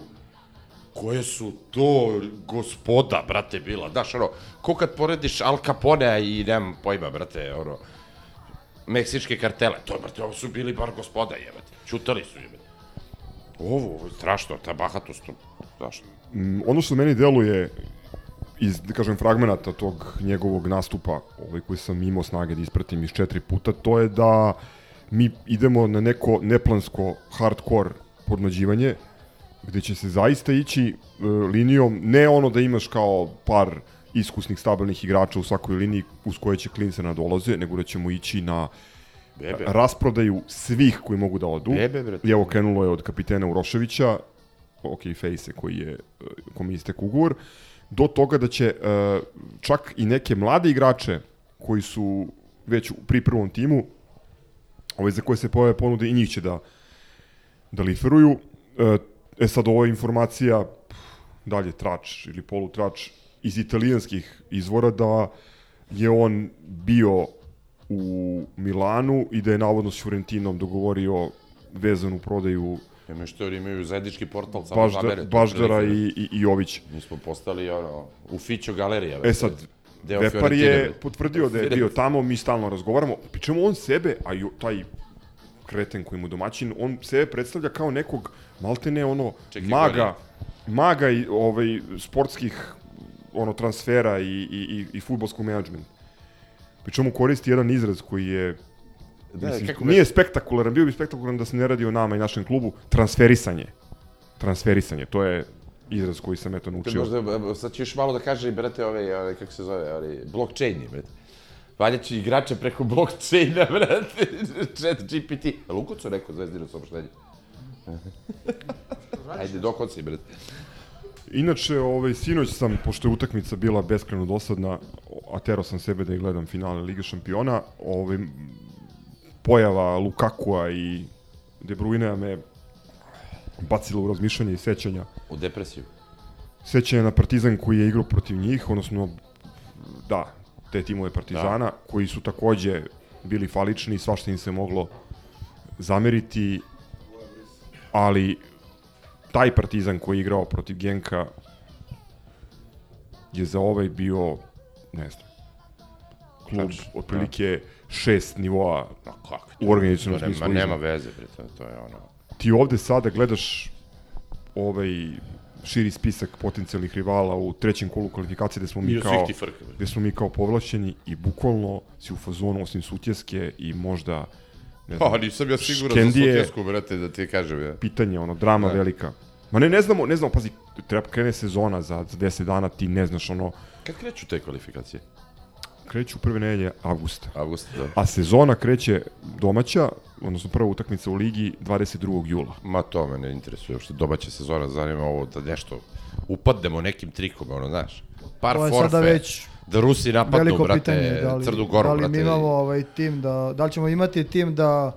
Speaker 5: koje su to gospoda, brate, bila, daš, ono, ko kad porediš Al Caponea i nemam pojma, brate, ono, meksičke kartele, to, brate, ovo su bili bar gospoda, jebate, čutali su, jebate. Ovo, ovo je strašno, ta bahatost, to, strašno.
Speaker 7: Mm, ono što meni deluje iz, da kažem, fragmenata tog njegovog nastupa, ovaj koji sam imao snage da ispratim iz četiri puta, to je da mi idemo na neko neplansko hardcore podmlađivanje, gde će se zaista ići e, linijom, ne ono da imaš kao par iskusnih stabilnih igrača u svakoj liniji uz koje će klince nadolaze, nego da ćemo ići na
Speaker 5: Bebe.
Speaker 7: rasprodaju svih koji mogu da odu.
Speaker 5: Bebe, brate.
Speaker 7: I evo krenulo je od kapitena Uroševića, ok, Fejse koji je, e, kome istek ugovor, do toga da će e, čak i neke mlade igrače koji su već u priprvom timu, ovaj, za koje se pojave ponude i njih će da, da liferuju. E, e sad je informacija, dalje trač ili polutrač iz italijanskih izvora da je on bio u Milanu i da je navodno s Fiorentinom dogovorio vezanu prodaju
Speaker 5: Imaju što oni imaju zajednički portal samo
Speaker 7: Bažda,
Speaker 5: za mene. to
Speaker 7: Baždara i, i, i Jović.
Speaker 5: Mi smo postali ono, u Fićo galerija.
Speaker 7: E sad,
Speaker 5: Deo
Speaker 7: Vepar
Speaker 5: Fiorentine,
Speaker 7: je potvrdio da je bio tamo, mi stalno razgovaramo. Pri čemu on sebe, a i taj kreten koji mu domaćin, on sebe predstavlja kao nekog maltene ono
Speaker 5: Čekaj,
Speaker 7: maga, maga i ovaj sportskih ono transfera i i i i fudbalskog menadžmenta. Pri čemu koristi jedan izraz koji je
Speaker 5: Da,
Speaker 7: mislim,
Speaker 5: kako
Speaker 7: nije spektakularan, bio bi spektakularan da se ne radi o nama i našem klubu, transferisanje. Transferisanje, to je izraz koji sam eto
Speaker 5: Te
Speaker 7: naučio.
Speaker 5: možda, e, sad ću još malo da kaže, brate, ove, ove kako se zove, ove, blockchaini, brate. Valjači igrače preko [laughs] blockchaina, brate, [laughs] chat GPT. A Lukucu neko zvezdino saopštenje. [laughs] Ajde, dok si, brate.
Speaker 7: Inače, ovaj, sinoć sam, pošto je utakmica bila beskreno dosadna, a terao sam sebe da je gledam finale Lige šampiona, ovaj, pojava Lukakua i De Bruyne me bacila u razmišljanje i sećanja.
Speaker 5: U depresiju.
Speaker 7: Sećanja na Partizan koji je igrao protiv njih, odnosno, da, te timove Partizana, koji su takođe bili falični, svašta im se moglo zameriti, ali taj Partizan koji je igrao protiv Genka je za ovaj bio, ne znam, klub
Speaker 5: Znači,
Speaker 7: otprilike šest nivoa
Speaker 5: kako?
Speaker 7: u organizacijnom
Speaker 5: nema-
Speaker 7: smislu.
Speaker 5: nema
Speaker 7: izma.
Speaker 5: veze, bre, to- to je ono-
Speaker 7: Ti ovde sada gledaš ovaj širi spisak potencijalnih rivala u trećem kolu kvalifikacije gde smo mi kao gde smo mi kao povlašćeni i bukvalno si u fazonu osim Sutjeske i možda ne
Speaker 5: Pa, nisam ja siguran za
Speaker 7: Škendije,
Speaker 5: Sutjesku, brate, da ti kažem, ja.
Speaker 7: Pitanje, ono, drama
Speaker 5: Da.
Speaker 7: velika. Ma ne, ne znamo, ne znamo, pazi, treba krene sezona za, za 10 dana, ti ne znaš ono,
Speaker 5: Kad kreću te kvalifikacije?
Speaker 7: Kreću prve nedelje avgusta.
Speaker 5: Avgusta, da.
Speaker 7: A sezona kreće domaća, odnosno prva utakmica u ligi 22. jula.
Speaker 5: Ma to me ne interesuje, uopšte domaća sezona, zanima ovo da nešto upadnemo nekim trikom, ono, znaš. Par
Speaker 8: To je
Speaker 5: forfe,
Speaker 8: sada već
Speaker 5: da Rusi napadnu,
Speaker 8: veliko
Speaker 5: brate,
Speaker 8: pitanje, da li,
Speaker 5: Crnu Goru,
Speaker 8: da li
Speaker 5: brate.
Speaker 8: mi imamo ovaj tim da, da li ćemo imati tim da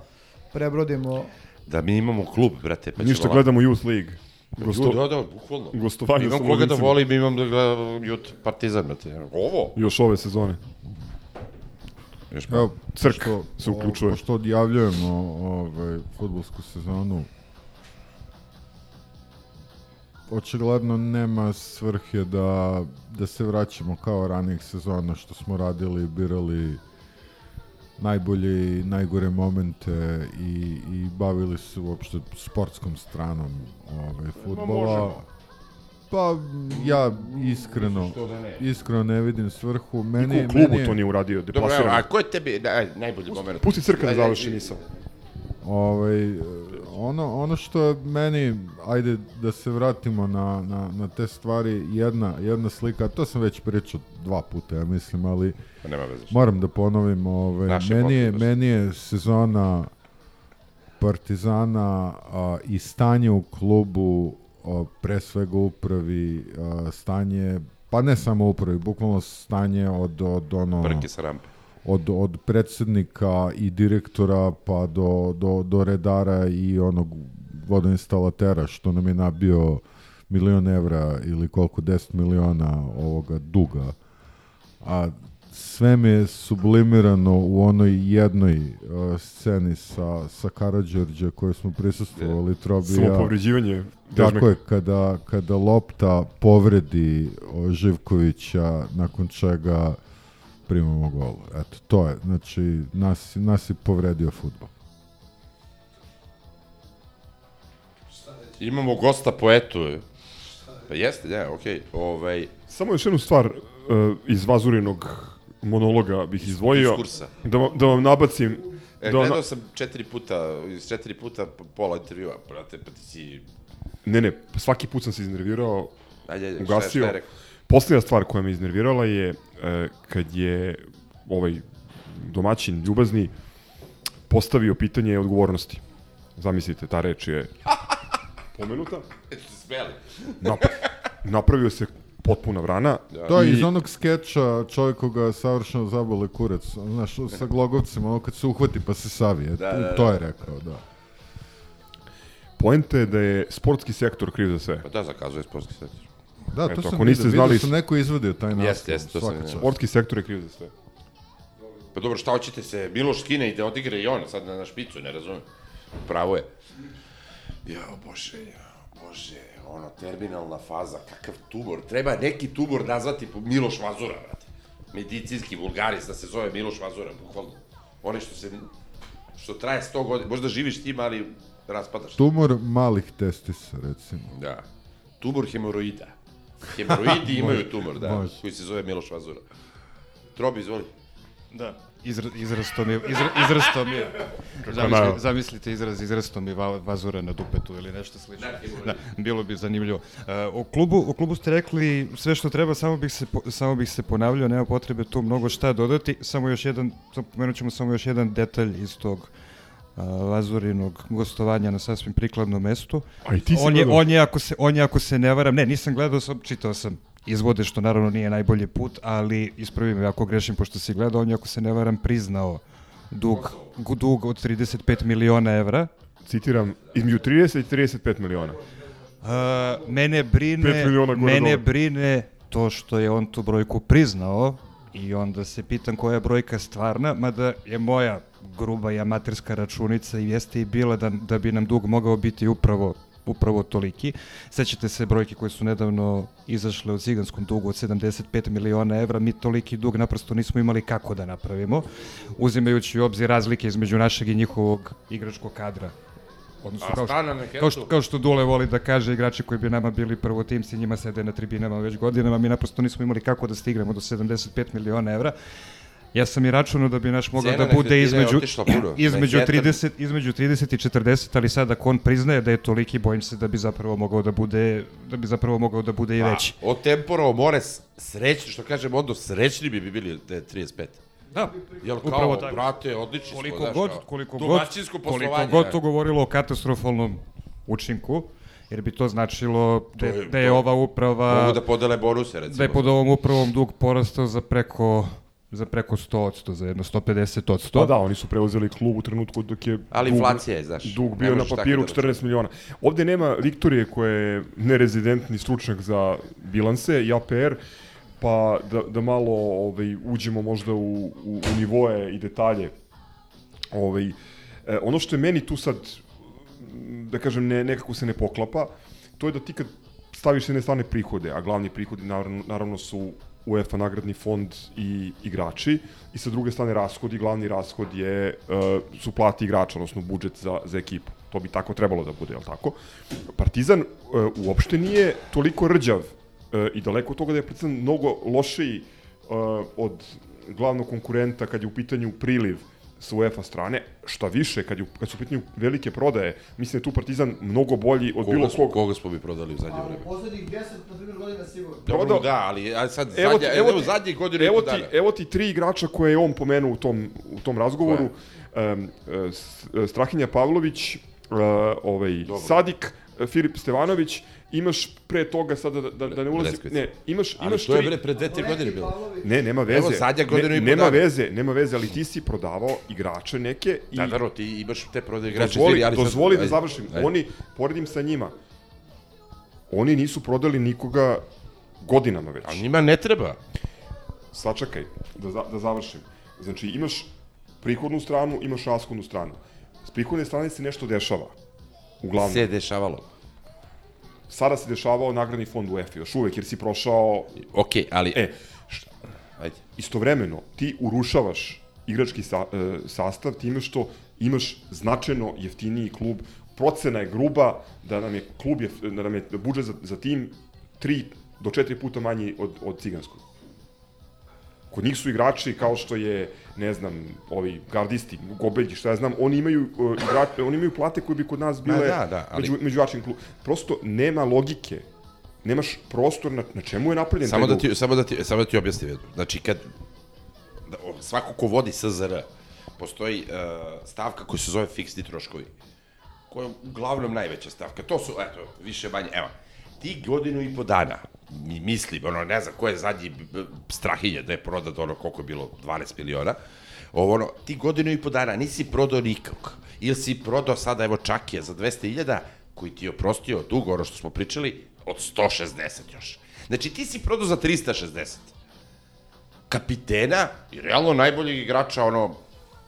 Speaker 8: prebrodimo
Speaker 5: Da mi imamo klub, brate. Pa
Speaker 7: Ništa, gledamo Youth League.
Speaker 5: Gosto... Da, da, bukvalno.
Speaker 7: Gostovanje
Speaker 5: Imam koga da volim, imam da gledam Youth Partizan, brate. Ovo?
Speaker 7: Još ove sezone.
Speaker 5: Još
Speaker 10: Evo,
Speaker 7: Crk
Speaker 10: pošto-
Speaker 7: se uključuje.
Speaker 10: Pošto odjavljujemo ovaj, futbolsku sezonu, očigledno nema svrhe da, da se vraćamo kao ranijih sezona što smo radili, birali najbolje i najgore momente i, i bavili se uopšte sportskom stranom ovaj, futbola. Pa ja iskreno,
Speaker 5: da ne?
Speaker 10: iskreno ne vidim svrhu. Meni,
Speaker 7: Niko u klubu
Speaker 10: meni
Speaker 7: to nije uradio,
Speaker 5: Dobro,
Speaker 7: deplasirano.
Speaker 5: evo, a ko je tebi naj, najbolji moment?
Speaker 7: Pusti crka da završi misao.
Speaker 10: Ovaj, ono, ono što je meni, ajde da se vratimo na, na, na te stvari, jedna, jedna slika, to sam već pričao dva puta, ja mislim, ali
Speaker 5: Pa nema veze.
Speaker 10: moram da ponovim, ovaj,
Speaker 5: Naše
Speaker 10: meni, je, meni je sezona Partizana a, i stanje u klubu, a, pre svega upravi, a, stanje, pa ne samo upravi, bukvalno stanje od, od ono...
Speaker 5: Brke sa rampe.
Speaker 10: Od, od predsednika i direktora pa do, do, do redara i onog vodoinstalatera što nam je nabio milion evra ili koliko, 10 miliona ovoga duga. A sve mi je sublimirano u onoj jednoj uh, sceni sa, sa Karadžorđa koje smo prisustvovali, Trobi i ja.
Speaker 7: Samopovređivanje
Speaker 10: Tako je, kada, kada lopta povredi Živkovića, nakon čega primamo gol. Eto, to je. Znači, nas, nas je povredio futbol.
Speaker 5: Imamo gosta poetu. Pa jeste, ne, okej. Ovaj,
Speaker 7: Samo još jednu stvar uh, iz Vazurinog monologa bih izdvojio.
Speaker 5: diskursa.
Speaker 7: Da, vam- da vam nabacim.
Speaker 5: E,
Speaker 7: da
Speaker 5: gledao
Speaker 7: na-
Speaker 5: sam četiri puta, iz četiri puta pola intervjua, brate, pa ti si...
Speaker 7: Ne, ne, svaki put sam se iznervirao,
Speaker 5: Ajde, ajde, šta je-
Speaker 7: ugasio.
Speaker 5: šta je rekao?
Speaker 7: Posljednja stvar koja me iznervirala je e, kad je ovaj domaćin ljubazni postavio pitanje odgovornosti. Zamislite, ta reč je pomenuta. [laughs]
Speaker 5: Eto se smeli.
Speaker 7: Nap napravio se potpuna vrana.
Speaker 10: To je
Speaker 7: i-
Speaker 10: iz onog skeča čovjek koga savršeno zabole kurac. Znaš, sa glogovcima, ono kad se uhvati pa se savije.
Speaker 5: Da, da,
Speaker 10: to
Speaker 5: da.
Speaker 10: je rekao, da.
Speaker 7: Poenta je da je sportski sektor kriv za sve.
Speaker 5: Pa da, zakazuje sportski sektor.
Speaker 10: Da, to
Speaker 7: Eto,
Speaker 10: sam
Speaker 7: ako niste
Speaker 10: vidio,
Speaker 7: znali,
Speaker 10: vidio sam neko izvadio taj naslov.
Speaker 5: Jeste, jeste, to sam vidio.
Speaker 7: sportski sektor je kriv za sve.
Speaker 5: Pa dobro, šta hoćete se, Miloš skine i da odigra i on sad na, na špicu, ne razumem. Pravo je. Jao, bože, jao, bože, ono, terminalna faza, kakav tumor, treba neki tumor nazvati po Miloš Vazura, brate. Medicinski vulgaris da se zove Miloš Vazura, bukvalno. Onaj što se, što traje 100 godina, možda živiš tim, ali raspadaš. se.
Speaker 10: Tumor malih testisa, recimo.
Speaker 5: Da. Tumor hemoroida. Hemoroidi imaju tumor, da,
Speaker 10: može.
Speaker 5: koji se zove Miloš Vazura. Trobi, izvoli.
Speaker 13: Da. Izra, izrasto mi je, izra, izrasto mi je, zamisli, zamislite izraz, izrasto mi va, vazura na dupetu ili nešto slično. Da, bilo bi zanimljivo. Uh, o, klubu, o klubu ste rekli sve što treba, samo bih se, po- samo bih se ponavljao, nema potrebe tu mnogo šta dodati, samo još jedan, pomenut ćemo samo još jedan detalj iz tog uh, Lazurinog gostovanja na sasvim prikladnom mestu.
Speaker 7: A i ti si
Speaker 13: on je,
Speaker 7: gledao?
Speaker 13: on je, ako se, on je, ako se ne varam, ne, nisam gledao, sam, čitao sam izvode, što naravno nije najbolji put, ali ispravi me ako grešim, pošto si gledao, on je, ako se ne varam, priznao dug, dug od 35 miliona evra.
Speaker 7: Citiram, između 30 i 35 miliona.
Speaker 13: Uh, mene brine, mene
Speaker 7: dole.
Speaker 13: brine to što je on tu brojku priznao i onda se pitam koja je brojka stvarna, mada je moja gruba i amaterska računica i jeste i bila da, da bi nam dug mogao biti upravo upravo toliki. Sećate se brojke koje su nedavno izašle o ciganskom dugu od 75 miliona evra, mi toliki dug naprosto nismo imali kako da napravimo, uzimajući u obzir razlike između našeg i njihovog igračkog kadra. Odnosno, kao što, kao, što, kao što Dule voli da kaže, igrači koji bi nama bili prvotimci, njima sede na tribinama već godinama, mi naprosto nismo imali kako da stignemo do 75 miliona evra. Ja sam i računao da bi naš mogao
Speaker 5: Cena
Speaker 13: da bude između, [clears throat] između,
Speaker 5: Manhattan-
Speaker 13: 30, između 30 i 40, ali sad ako on priznaje da je toliki, bojim se da bi zapravo mogao da bude, da bi zapravo mogao da bude i veći.
Speaker 5: A, od Temporo more srećni, što kažem, onda srećni bi bi bili da je 35.
Speaker 13: Da,
Speaker 5: Jel kao,
Speaker 13: upravo tako.
Speaker 5: brate, odlični smo,
Speaker 13: koliko
Speaker 5: znaš,
Speaker 13: god,
Speaker 5: kao,
Speaker 13: koliko god, koliko god to govorilo o katastrofalnom učinku, jer bi to značilo da, da je
Speaker 5: to-
Speaker 13: ova uprava...
Speaker 5: Mogu da podele bonuse, recimo.
Speaker 13: Da je pod ovom upravom dug porastao za preko za preko 100%, za jedno 150%.
Speaker 7: Pa da, oni su preuzeli klub u trenutku dok je
Speaker 5: Ali
Speaker 7: dug,
Speaker 5: inflacija je, znaš,
Speaker 7: dug bio na papiru
Speaker 5: da
Speaker 7: 14 miliona. Ovde nema Viktorije koja je nerezidentni stručnjak za bilanse i APR, pa da, da malo ovaj, uđemo možda u, u, u nivoje i detalje. Ovaj, e, ono što je meni tu sad, da kažem, ne, nekako se ne poklapa, to je da ti kad staviš s jedne strane prihode, a glavni prihodi naravno, naravno su UEFA nagradni fond i igrači i sa druge strane rashodi, glavni rashod je uh, su plati igrača, odnosno budžet za, za ekipu. To bi tako trebalo da bude, je tako? Partizan uh, uopšte nije toliko rđav uh, i daleko od toga da je Partizan mnogo lošiji uh, od glavnog konkurenta kad je u pitanju priliv sa UEFA strane, šta više, kad, je, u- kad su u pitanju velike prodaje, mislim da je tu Partizan mnogo bolji od bilo
Speaker 5: Koga smo,
Speaker 7: kog.
Speaker 5: koga smo bi prodali u zadnje
Speaker 8: A u
Speaker 5: vreme?
Speaker 8: poslednjih 10, na primjer, godina sigurno.
Speaker 5: Dobro, da, ali a sad
Speaker 7: Evo
Speaker 5: zadnja,
Speaker 7: ti-
Speaker 5: evo,
Speaker 7: evo
Speaker 5: zadnje godine i
Speaker 7: evo ti,
Speaker 5: dana.
Speaker 7: evo ti tri igrača koje je on pomenuo u tom, u tom razgovoru. Um, Strahinja Pavlović, uh, ovaj, Sadik, uh, Filip Stevanović, imaš pre toga sada da, da, da ne ulazim,
Speaker 5: Breskvic.
Speaker 7: ne, imaš,
Speaker 5: Ali
Speaker 7: imaš
Speaker 5: to je bre pre dve, tri godine bilo.
Speaker 7: Ne, nema veze.
Speaker 5: Evo, zadnja godinu
Speaker 7: ne,
Speaker 5: i
Speaker 7: Nema
Speaker 5: dana.
Speaker 7: veze, nema veze, ali ti si prodavao igrače neke i...
Speaker 5: Da, da, ti imaš te prodaje igrače.
Speaker 7: Dozvoli,
Speaker 5: ali sad-
Speaker 7: dozvoli da
Speaker 5: ajde,
Speaker 7: završim.
Speaker 5: ajde.
Speaker 7: Oni, poredim sa njima, oni nisu prodali nikoga godinama već.
Speaker 5: A njima ne treba.
Speaker 7: Sačekaj, da, za, da završim. Znači, imaš prihodnu stranu, imaš rashodnu stranu. S prihodne strane se nešto dešava. Uglavnom.
Speaker 5: Se dešavalo.
Speaker 7: Sada se dešavao nagradni fond UEFA, još uvek, jer si prošao...
Speaker 5: Ok, ali...
Speaker 7: E,
Speaker 5: Ajde.
Speaker 7: istovremeno, ti urušavaš igrački sa, e, sastav time što imaš značajno jeftiniji klub. Procena je gruba da nam je klub je, da nam je budžet za, za tim 3 do 4 puta manji od, od ciganskog. Kod njih su igrači kao što je, ne znam, ovi gardisti, gobelji, šta ja znam, oni imaju, uh, igrače, oni imaju plate koje bi kod nas bile
Speaker 5: da, da, ali-
Speaker 7: među, među jačim klub. Prosto nema logike. Nemaš prostor na, na čemu je napravljen
Speaker 5: Samo da ti, samo da ti, samo da ti objasnim. Znači, kad da, svako ko vodi SZR, postoji uh, stavka koja se zove fiksni troškovi, koja je uglavnom najveća stavka. To su, eto, više manje, evo, ti godinu i po dana, mi mislim, ono, ne znam ko je zadnji strahinje da je prodat ono koliko je bilo, 12 miliona, ovo ono, ti godinu i po dana nisi prodao nikog. Ili si prodao sada, evo, Čakija za 200.000, koji ti je oprostio dugo, ono što smo pričali, od 160 još. Znači, ti si prodao za 360 kapitena i realno najboljeg igrača ono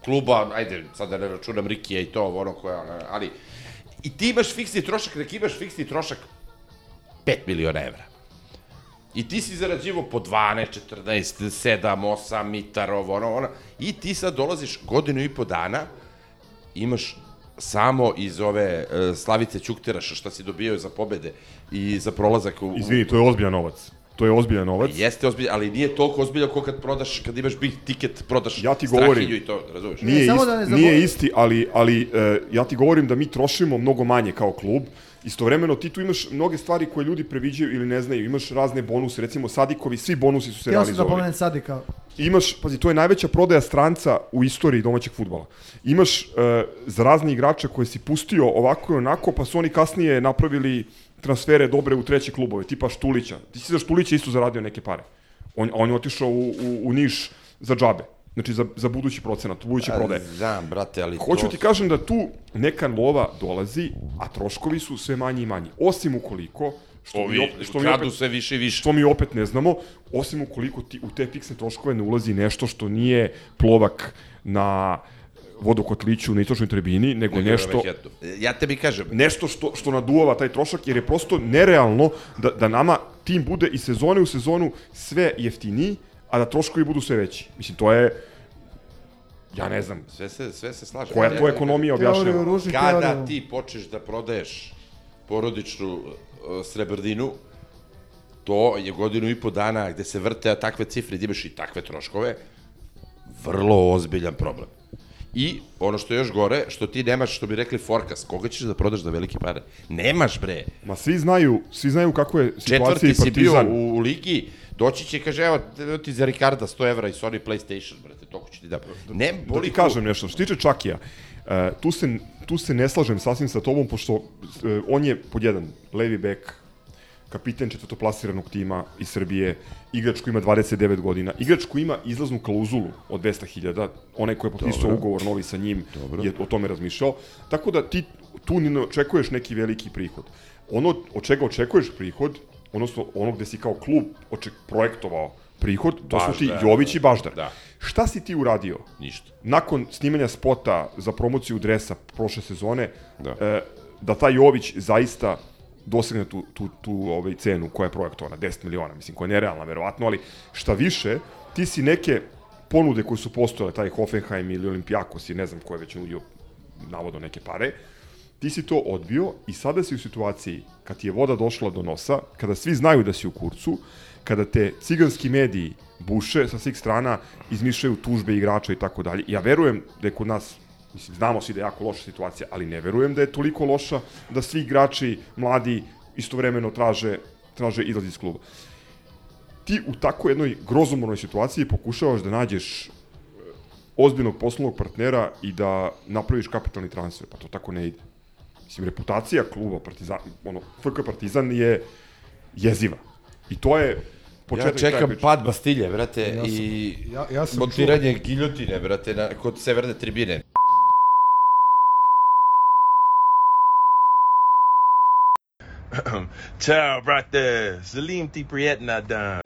Speaker 5: kluba, ajde, sad da ne računam Rikija i to, ono koja, ali i ti imaš fiksni trošak, nek imaš fiksni trošak 5 miliona evra. I ti si zarađivo po 12, 14, 7, 8, mitar, ovo, ono, ono. I ti sad dolaziš godinu i po dana, imaš samo iz ove uh, Slavice Ćukteraša šta si dobio za pobede i za prolazak u...
Speaker 7: Izvini, to je ozbiljan novac. To je ozbiljan novac.
Speaker 5: Jeste ozbiljan, ali nije toliko ozbiljan kao kad prodaš, kad imaš big ticket, prodaš
Speaker 7: Ja ti
Speaker 5: Strahinju
Speaker 7: govorim,
Speaker 5: i to, razumeš?
Speaker 7: nije,
Speaker 8: samo
Speaker 7: isti,
Speaker 8: da ne
Speaker 7: nije isti, ali, ali e, ja ti govorim da mi trošimo mnogo manje kao klub. Istovremeno ti tu imaš mnoge stvari koje ljudi previđaju ili ne znaju. Imaš razne bonuse, recimo Sadikovi, svi bonusi su se
Speaker 8: Htio sam da
Speaker 7: realizovali.
Speaker 8: pomenem Sadika.
Speaker 7: Imaš, pazi, to je najveća prodaja stranca u istoriji domaćeg futbola. Imaš e, za razne igrače koje si pustio ovako i onako, pa su oni kasnije napravili transfere dobre u treće klubove, tipa Štulića. Ti si za Štulića isto zaradio neke pare. On, on je otišao u, u, u Niš za džabe. Znači za, za budući procenat, buduće
Speaker 5: A,
Speaker 7: prodaje.
Speaker 5: Znam, brate, ali
Speaker 7: Hoću
Speaker 5: to...
Speaker 7: ti kažem da tu neka lova dolazi, a troškovi su sve manji i manji. Osim ukoliko, što mi,
Speaker 5: Ovi
Speaker 7: opet, što mi
Speaker 5: kradu
Speaker 7: opet,
Speaker 5: sve više i više.
Speaker 7: što mi opet ne znamo, osim ukoliko ti u te fiksne troškove ne ulazi nešto što nije plovak na vodokotliću na istočnoj tribini, nego
Speaker 5: na
Speaker 7: nešto.
Speaker 5: Ja tebi kažem,
Speaker 7: nešto što, što naduvava taj trošak, jer je prosto nerealno da, da nama tim bude i sezone u sezonu sve jeftiniji, a da troškovi budu sve veći. Mislim, to je, ja ne znam,
Speaker 5: sve se, sve se slaže.
Speaker 7: koja to ekonomija objašnjava.
Speaker 8: Ruži,
Speaker 5: Kada
Speaker 8: teoriju.
Speaker 5: ti počneš da prodaješ porodičnu uh, srebrninu, to je godinu i po dana gde se vrte takve cifre, gde imaš i takve troškove, vrlo ozbiljan problem. I ono što je još gore, što ti nemaš, što bi rekli forecast, koga ćeš da prodaš za velike pare? Nemaš bre.
Speaker 7: Ma svi znaju, svi znaju kako je situacija
Speaker 5: Četvrti
Speaker 7: i
Speaker 5: si bio
Speaker 7: Partizan.
Speaker 5: u, u ligi, doći će, kaže, evo, evo ti za Ricarda 100 evra i Sony PlayStation, brate, toliko ću ti da... Ne,
Speaker 7: Da
Speaker 5: boli
Speaker 7: ti kažem nešto, što tiče Čakija, e, tu, se, tu se ne slažem sasvim sa tobom, pošto e, on je, pod jedan, levi bek, kapiten četvrtoplasiranog tima iz Srbije, igrač koji ima 29 godina, igrač koji ima izlaznu klauzulu od 200.000, onaj koji je potpisao
Speaker 5: Dobro.
Speaker 7: ugovor novi sa njim
Speaker 5: Dobro.
Speaker 7: je o tome razmišljao, tako da ti tu ni ne očekuješ neki veliki prihod. Ono od čega očekuješ prihod, odnosno ono gde si kao klub oček, projektovao prihod, to su ti
Speaker 5: Baždar.
Speaker 7: Jović i Baždar.
Speaker 5: Da.
Speaker 7: Šta si ti uradio?
Speaker 5: Ništa.
Speaker 7: Nakon snimanja spota za promociju dresa prošle sezone,
Speaker 5: Da.
Speaker 7: e, da taj Jović zaista dosegne tu, tu, tu ovaj, cenu koja je projektovana, 10 miliona, mislim, koja je nerealna, verovatno, ali šta više, ti si neke ponude koje su postojale, taj Hoffenheim ili Olimpijakos i ne znam ko je već nudio navodno neke pare, ti si to odbio i sada si u situaciji kad ti je voda došla do nosa, kada svi znaju da si u kurcu, kada te ciganski mediji buše sa svih strana, izmišljaju tužbe igrača i tako dalje. Ja verujem da je kod nas Mislim, znamo svi da je jako loša situacija, ali ne verujem da je toliko loša da svi igrači mladi istovremeno traže, traže izlaz iz kluba. Ti u tako jednoj grozomornoj situaciji pokušavaš da nađeš e, ozbiljnog poslovnog partnera i da napraviš kapitalni transfer, pa to tako ne ide. Mislim, reputacija kluba Partizan, ono, FK Partizan je jeziva. I to je
Speaker 5: Ja
Speaker 7: početak kraj
Speaker 5: čekam pad Bastilje, brate,
Speaker 1: Ja sam-
Speaker 5: i
Speaker 1: ja- ja sam
Speaker 5: montiranje giljotine, brate, na, kod severne tribine. [clears throat]
Speaker 20: Ciao, brate. Salim ti prijetna dan.